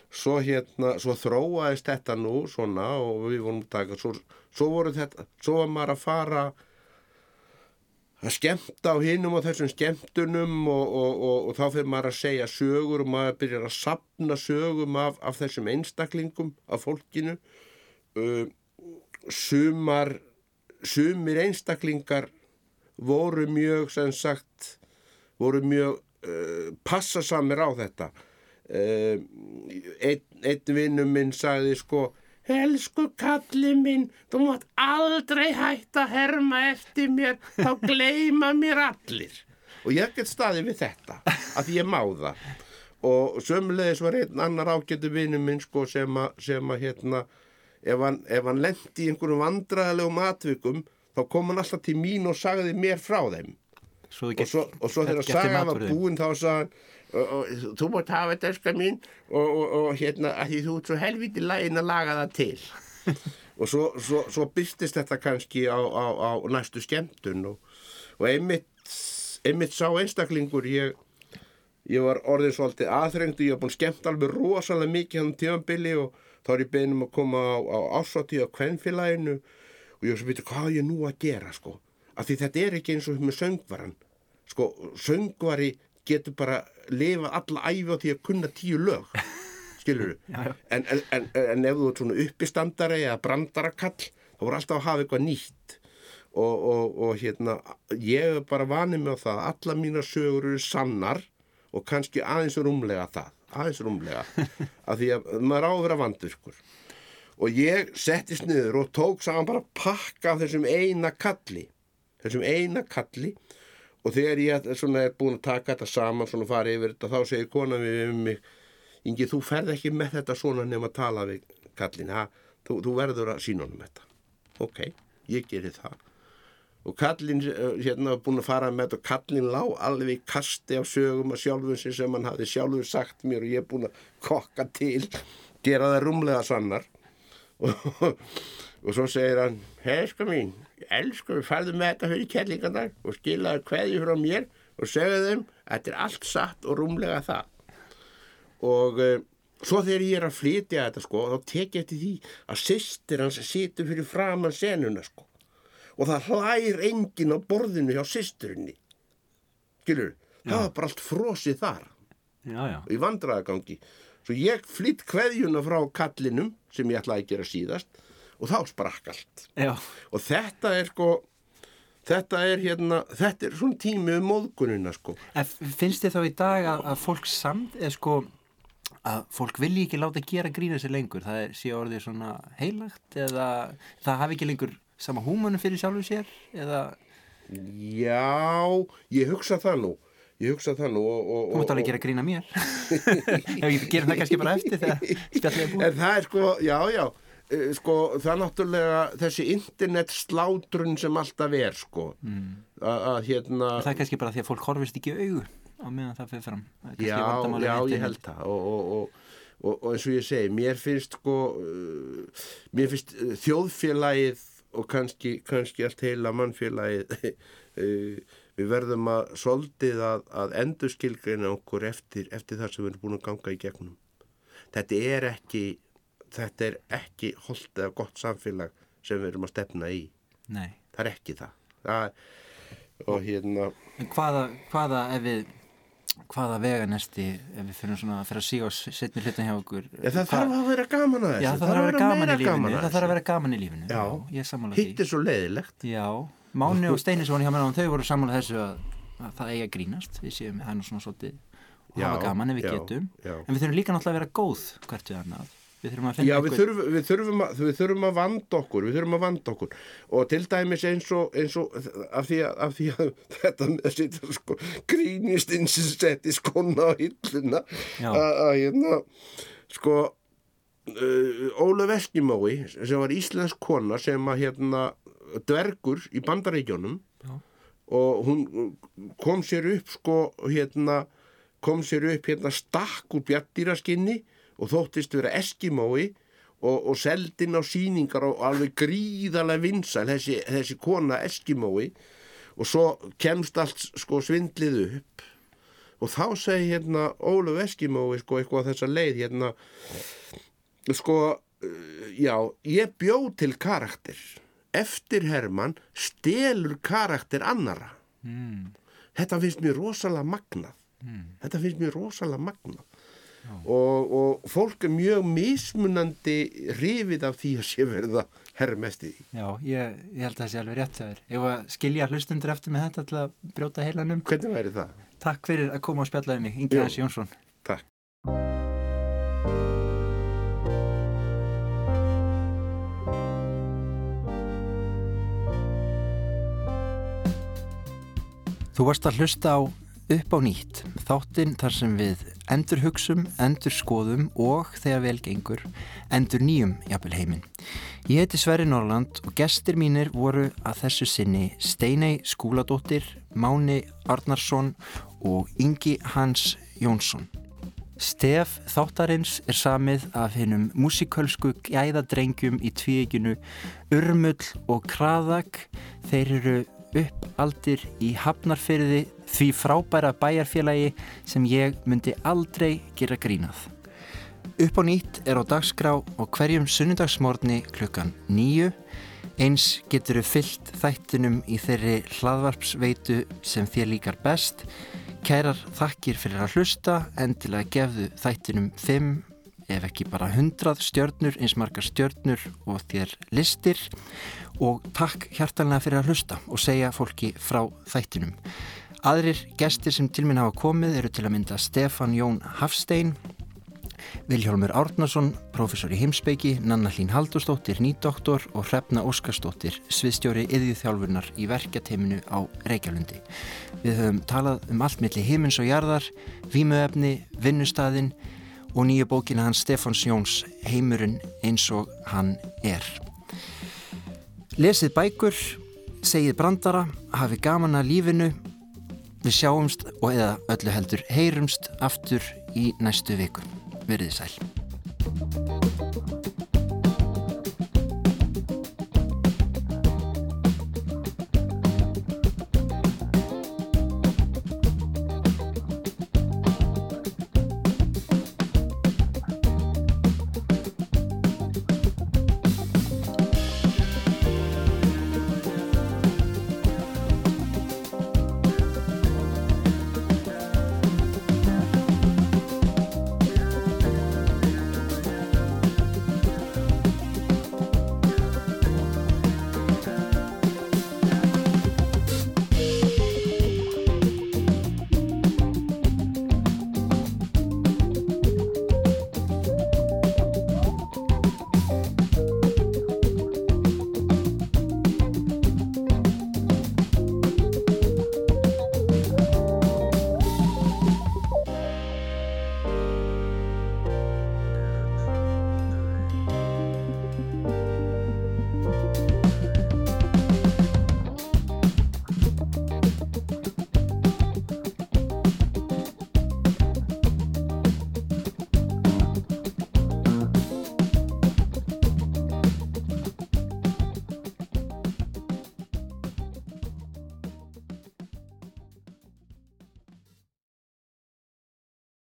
[SPEAKER 4] svo hérna, svo þróaðist þetta nú svona og við vorum taka svo, svo voru þetta, svo var maður að fara að skemmta á hinum og þessum skemmtunum og, og, og, og þá fyrir maður að segja sögur og maður byrjar að sapna sögum af, af þessum einstaklingum af fólkinu sumar sumir einstaklingar voru mjög sem sagt voru mjög uh, passasamir á þetta uh, einn, einn vinnum minn sagði sko Elsku kalli minn, þú mátt aldrei hætta að herma eftir mér, þá gleyma mér allir. Og ég get staði við þetta, að ég má það. Og sömulegis var einn annar ágættu vinnum minn sko sem að hérna, ef hann, hann lendi í einhverjum vandræðilegum atvikum, þá kom hann alltaf til mín og sagði mér frá þeim.
[SPEAKER 1] Svo
[SPEAKER 4] og svo, og svo þegar sagan var búin þá sagði hann þú mátt hafa þetta öskar mín og, og, og hérna að því þú ert svo helviti lægin að laga það til. Og svo, svo, svo byrstist þetta kannski á, á, á næstu skemmtun og einmitt, einmitt sá einstaklingur ég, ég var orðin svolítið aðþrengdu ég var búin skemmt alveg rosalega mikið hann tímanbili og þá er ég beðin um að koma á, á ásáttíð á kvennfélaginu og ég var svo býtið hvað er ég nú að gera sko? Af því þetta er ekki eins og með söngvaran sko, söngvari getur bara lifa alla æfi á því að kunna tíu lög skilur
[SPEAKER 1] já.
[SPEAKER 4] en, en, en, en ef þú ert svona uppistandari eða brandarakall þá voru alltaf að hafa eitthvað nýtt. Og, og, og hérna ég er bara vanið með það að alla mínar sögur eru sannar og kannski aðeins rúmlega það aðeins rúmlega. Af því að maður á að vera vandurkur og ég settist niður og tók saman bara pakka þessum eina kalli. Þessum eina kalli. Og þegar ég er búin að taka þetta saman svona fara yfir þetta þá segir konan við um mig Ingi þú ferð ekki með þetta svona nefn að tala við kallin ha? Þú, þú verður að sína honum þetta. Ok, ég geri það og kallin eh, hérna var búin að fara með þetta og kallin lá alveg í kasti af sögum að sjálfum sin sem hann hafði sjálfur sagt mér og ég er búin að kokka til gera það rúmlega sannar. Og, og svo segir hann hesku mín, elsku við færðum með þetta fyrir kellingarnar og skilaði kveði frá mér og segja þeim þetta er allt satt og rúmlega það. Og uh, svo þegar ég er að flytja þetta sko þá tek ég eftir því að sýstir hans situr fyrir framan senuna sko og það hlær enginn á borðinu hjá sýsturinni skilur, það var bara allt frosið þar.
[SPEAKER 1] Já, já.
[SPEAKER 4] í vandræðagangi. Svo ég flytt kveðjuna frá kallinum sem ég ætlaði að gera síðast og þá sprakk allt.
[SPEAKER 1] Já,
[SPEAKER 4] og þetta er sko þetta er hérna, þetta er svona tími um móðgunina sko.
[SPEAKER 1] En finnst þið þá í dag að, að fólk samt, eða sko að fólk vilji ekki láta gera grína sér lengur? Það sé orðið svona heilagt eða það hafi ekki lengur sama húmanum fyrir sjálfum sér eða?
[SPEAKER 4] Já, ég hugsa það nú. Ég hugsa það nú og, og,
[SPEAKER 1] þú mátt alveg gera grína mér. Ég gerum það kannski bara eftir þegar
[SPEAKER 4] það er sko, já, já. Eh, sko, það er náttúrulega þessi internet slátrun sem alltaf er sko. Mm. að hérna
[SPEAKER 1] það er kannski bara því að fólk horfist ekki í augu á meðan það fyrir fram. Það
[SPEAKER 4] Já, já, ég held það. Og, og, og, og, og eins og ég segi mér finnst sko uh, mér finnst uh, þjóðfélagið og kannski, kannski allt heila mannfélagið uh, við verðum að soldið að, að endurskilgreina okkur eftir, eftir það sem við erum búin að ganga í gegnum. Þetta er ekki þetta er ekki holdt eða gott samfélag sem við erum að stefna í.
[SPEAKER 1] Nei.
[SPEAKER 4] það er ekki það, það og hérna
[SPEAKER 1] En hvaða, hvaða ef við hvaða veganesti ef við fyrir svona fyrir að síga á setni hlutin hjá okkur
[SPEAKER 4] Ja, það þarf að vera gaman að þessu.
[SPEAKER 1] Já, það þarf að vera gaman í lífinu.
[SPEAKER 4] að
[SPEAKER 1] Það þarf að vera gaman í lífinu.
[SPEAKER 4] Já.
[SPEAKER 1] ég sammála því.
[SPEAKER 4] Hitt er svo leiðilegt.
[SPEAKER 1] Já, Máni og Steini sem var hjá mér á þau voru sammála þessu að, að það eigi að grínast. Við séum hann og svona svolítið og hafa gaman ef við getum. en við þurfum líka náttúrulega að vera góð hvert við annað við þurfum að finna
[SPEAKER 4] Já, við þurfum, við, þurfum að, við þurfum að vanda okkur, við þurfum að vanda okkur. Og til dæmis eins og, eins og af, því að, af því að þetta með að sitja sko grínist inn sem setti skona á hilluna. Að hérna sko uh, Ólaf Eskimói sem var íslensk kona sem að hérna dvergur í bandaríkjónum og hún kom sér upp sko hérna kom sér upp hérna stakk úr bjattýraskinni og þóttist vera eskimói og, og seldin á síningar og alveg gríðarlega vinsæl þessi, þessi kona eskimói. Og svo kemst allt sko svindlið upp. Og þá segi hérna Ólaf Eskimói sko eitthvað þessa leið hérna sko uh, já, ég bjó til karakter. Eftir Hermann stelur karakter annara
[SPEAKER 1] mm,
[SPEAKER 4] þetta finnst mér rosalega magnað. Þetta finnst mér rosalega magnað og, og fólk er mjög mismunandi hrifið af því að sé verða því
[SPEAKER 1] Já, ég, ég held að það sé alveg rétt hjá þér Ég var að skilja hlustundur eftir með þetta til að brjóta heilanum
[SPEAKER 4] hvernig væri það?
[SPEAKER 1] Takk fyrir að koma og spjallaði mig Ingi. Hans Jónsson
[SPEAKER 4] Takk
[SPEAKER 1] Þú varst að hlusta á upp á nýtt, þáttinn þar sem við endur hugsum, endur skoðum og þegar vel gengur, endur nýjum jafnvel heiminn. Ég heiti Sverri Norrland og gestir mínir voru að þessu sinni Steinei Skúladóttir, Máni Arnarsson og Ingi Hans Jónsson. Stef þáttarins er samið af hennum músikölsku gæðadrengjum í tvíeginu Urmull og Kraðak. Þeir eru uppaldir í Hafnarfyrði því frábæra bæjarfélagi sem ég myndi aldrei gera grínað. Upp á nýtt er á dagskrá og hverjum sunnudagsmorni klukkan nýju. Eins getur þau fyllt þættinum í þeirri hlaðvarpsveitu sem þér líkar best. Kærar þakkir fyrir að hlusta, endilega gefðu þættinum 5 ef ekki bara 100 stjörnur, eins margar stjörnur og þér listir og takk hjartanlega fyrir að hlusta og segja fólki frá þættinum. Aðrir gestir sem til minn hafa komið eru til að mynda Stefan Jón Hafstein, Viljálmur Árnason, professor í heimspeiki, Nanna Hlín Haldurstóttir, nýdoktor og Hrefna Óskarstóttir, sviðstjóri yðjúþjálfurnar í verkjateiminu á Reykjalundi. Við höfum talað um allt milli himins og jarðar, vímuefni, vinnustæðin og nýju bókina hans Stefáns Jóns Heimurinn eins og hann er. Lesið bækur, segið brandara, hafi gaman að lífinu, við sjáumst og eða öllu heldur heyrumst aftur í næstu viku. Verðið sæl.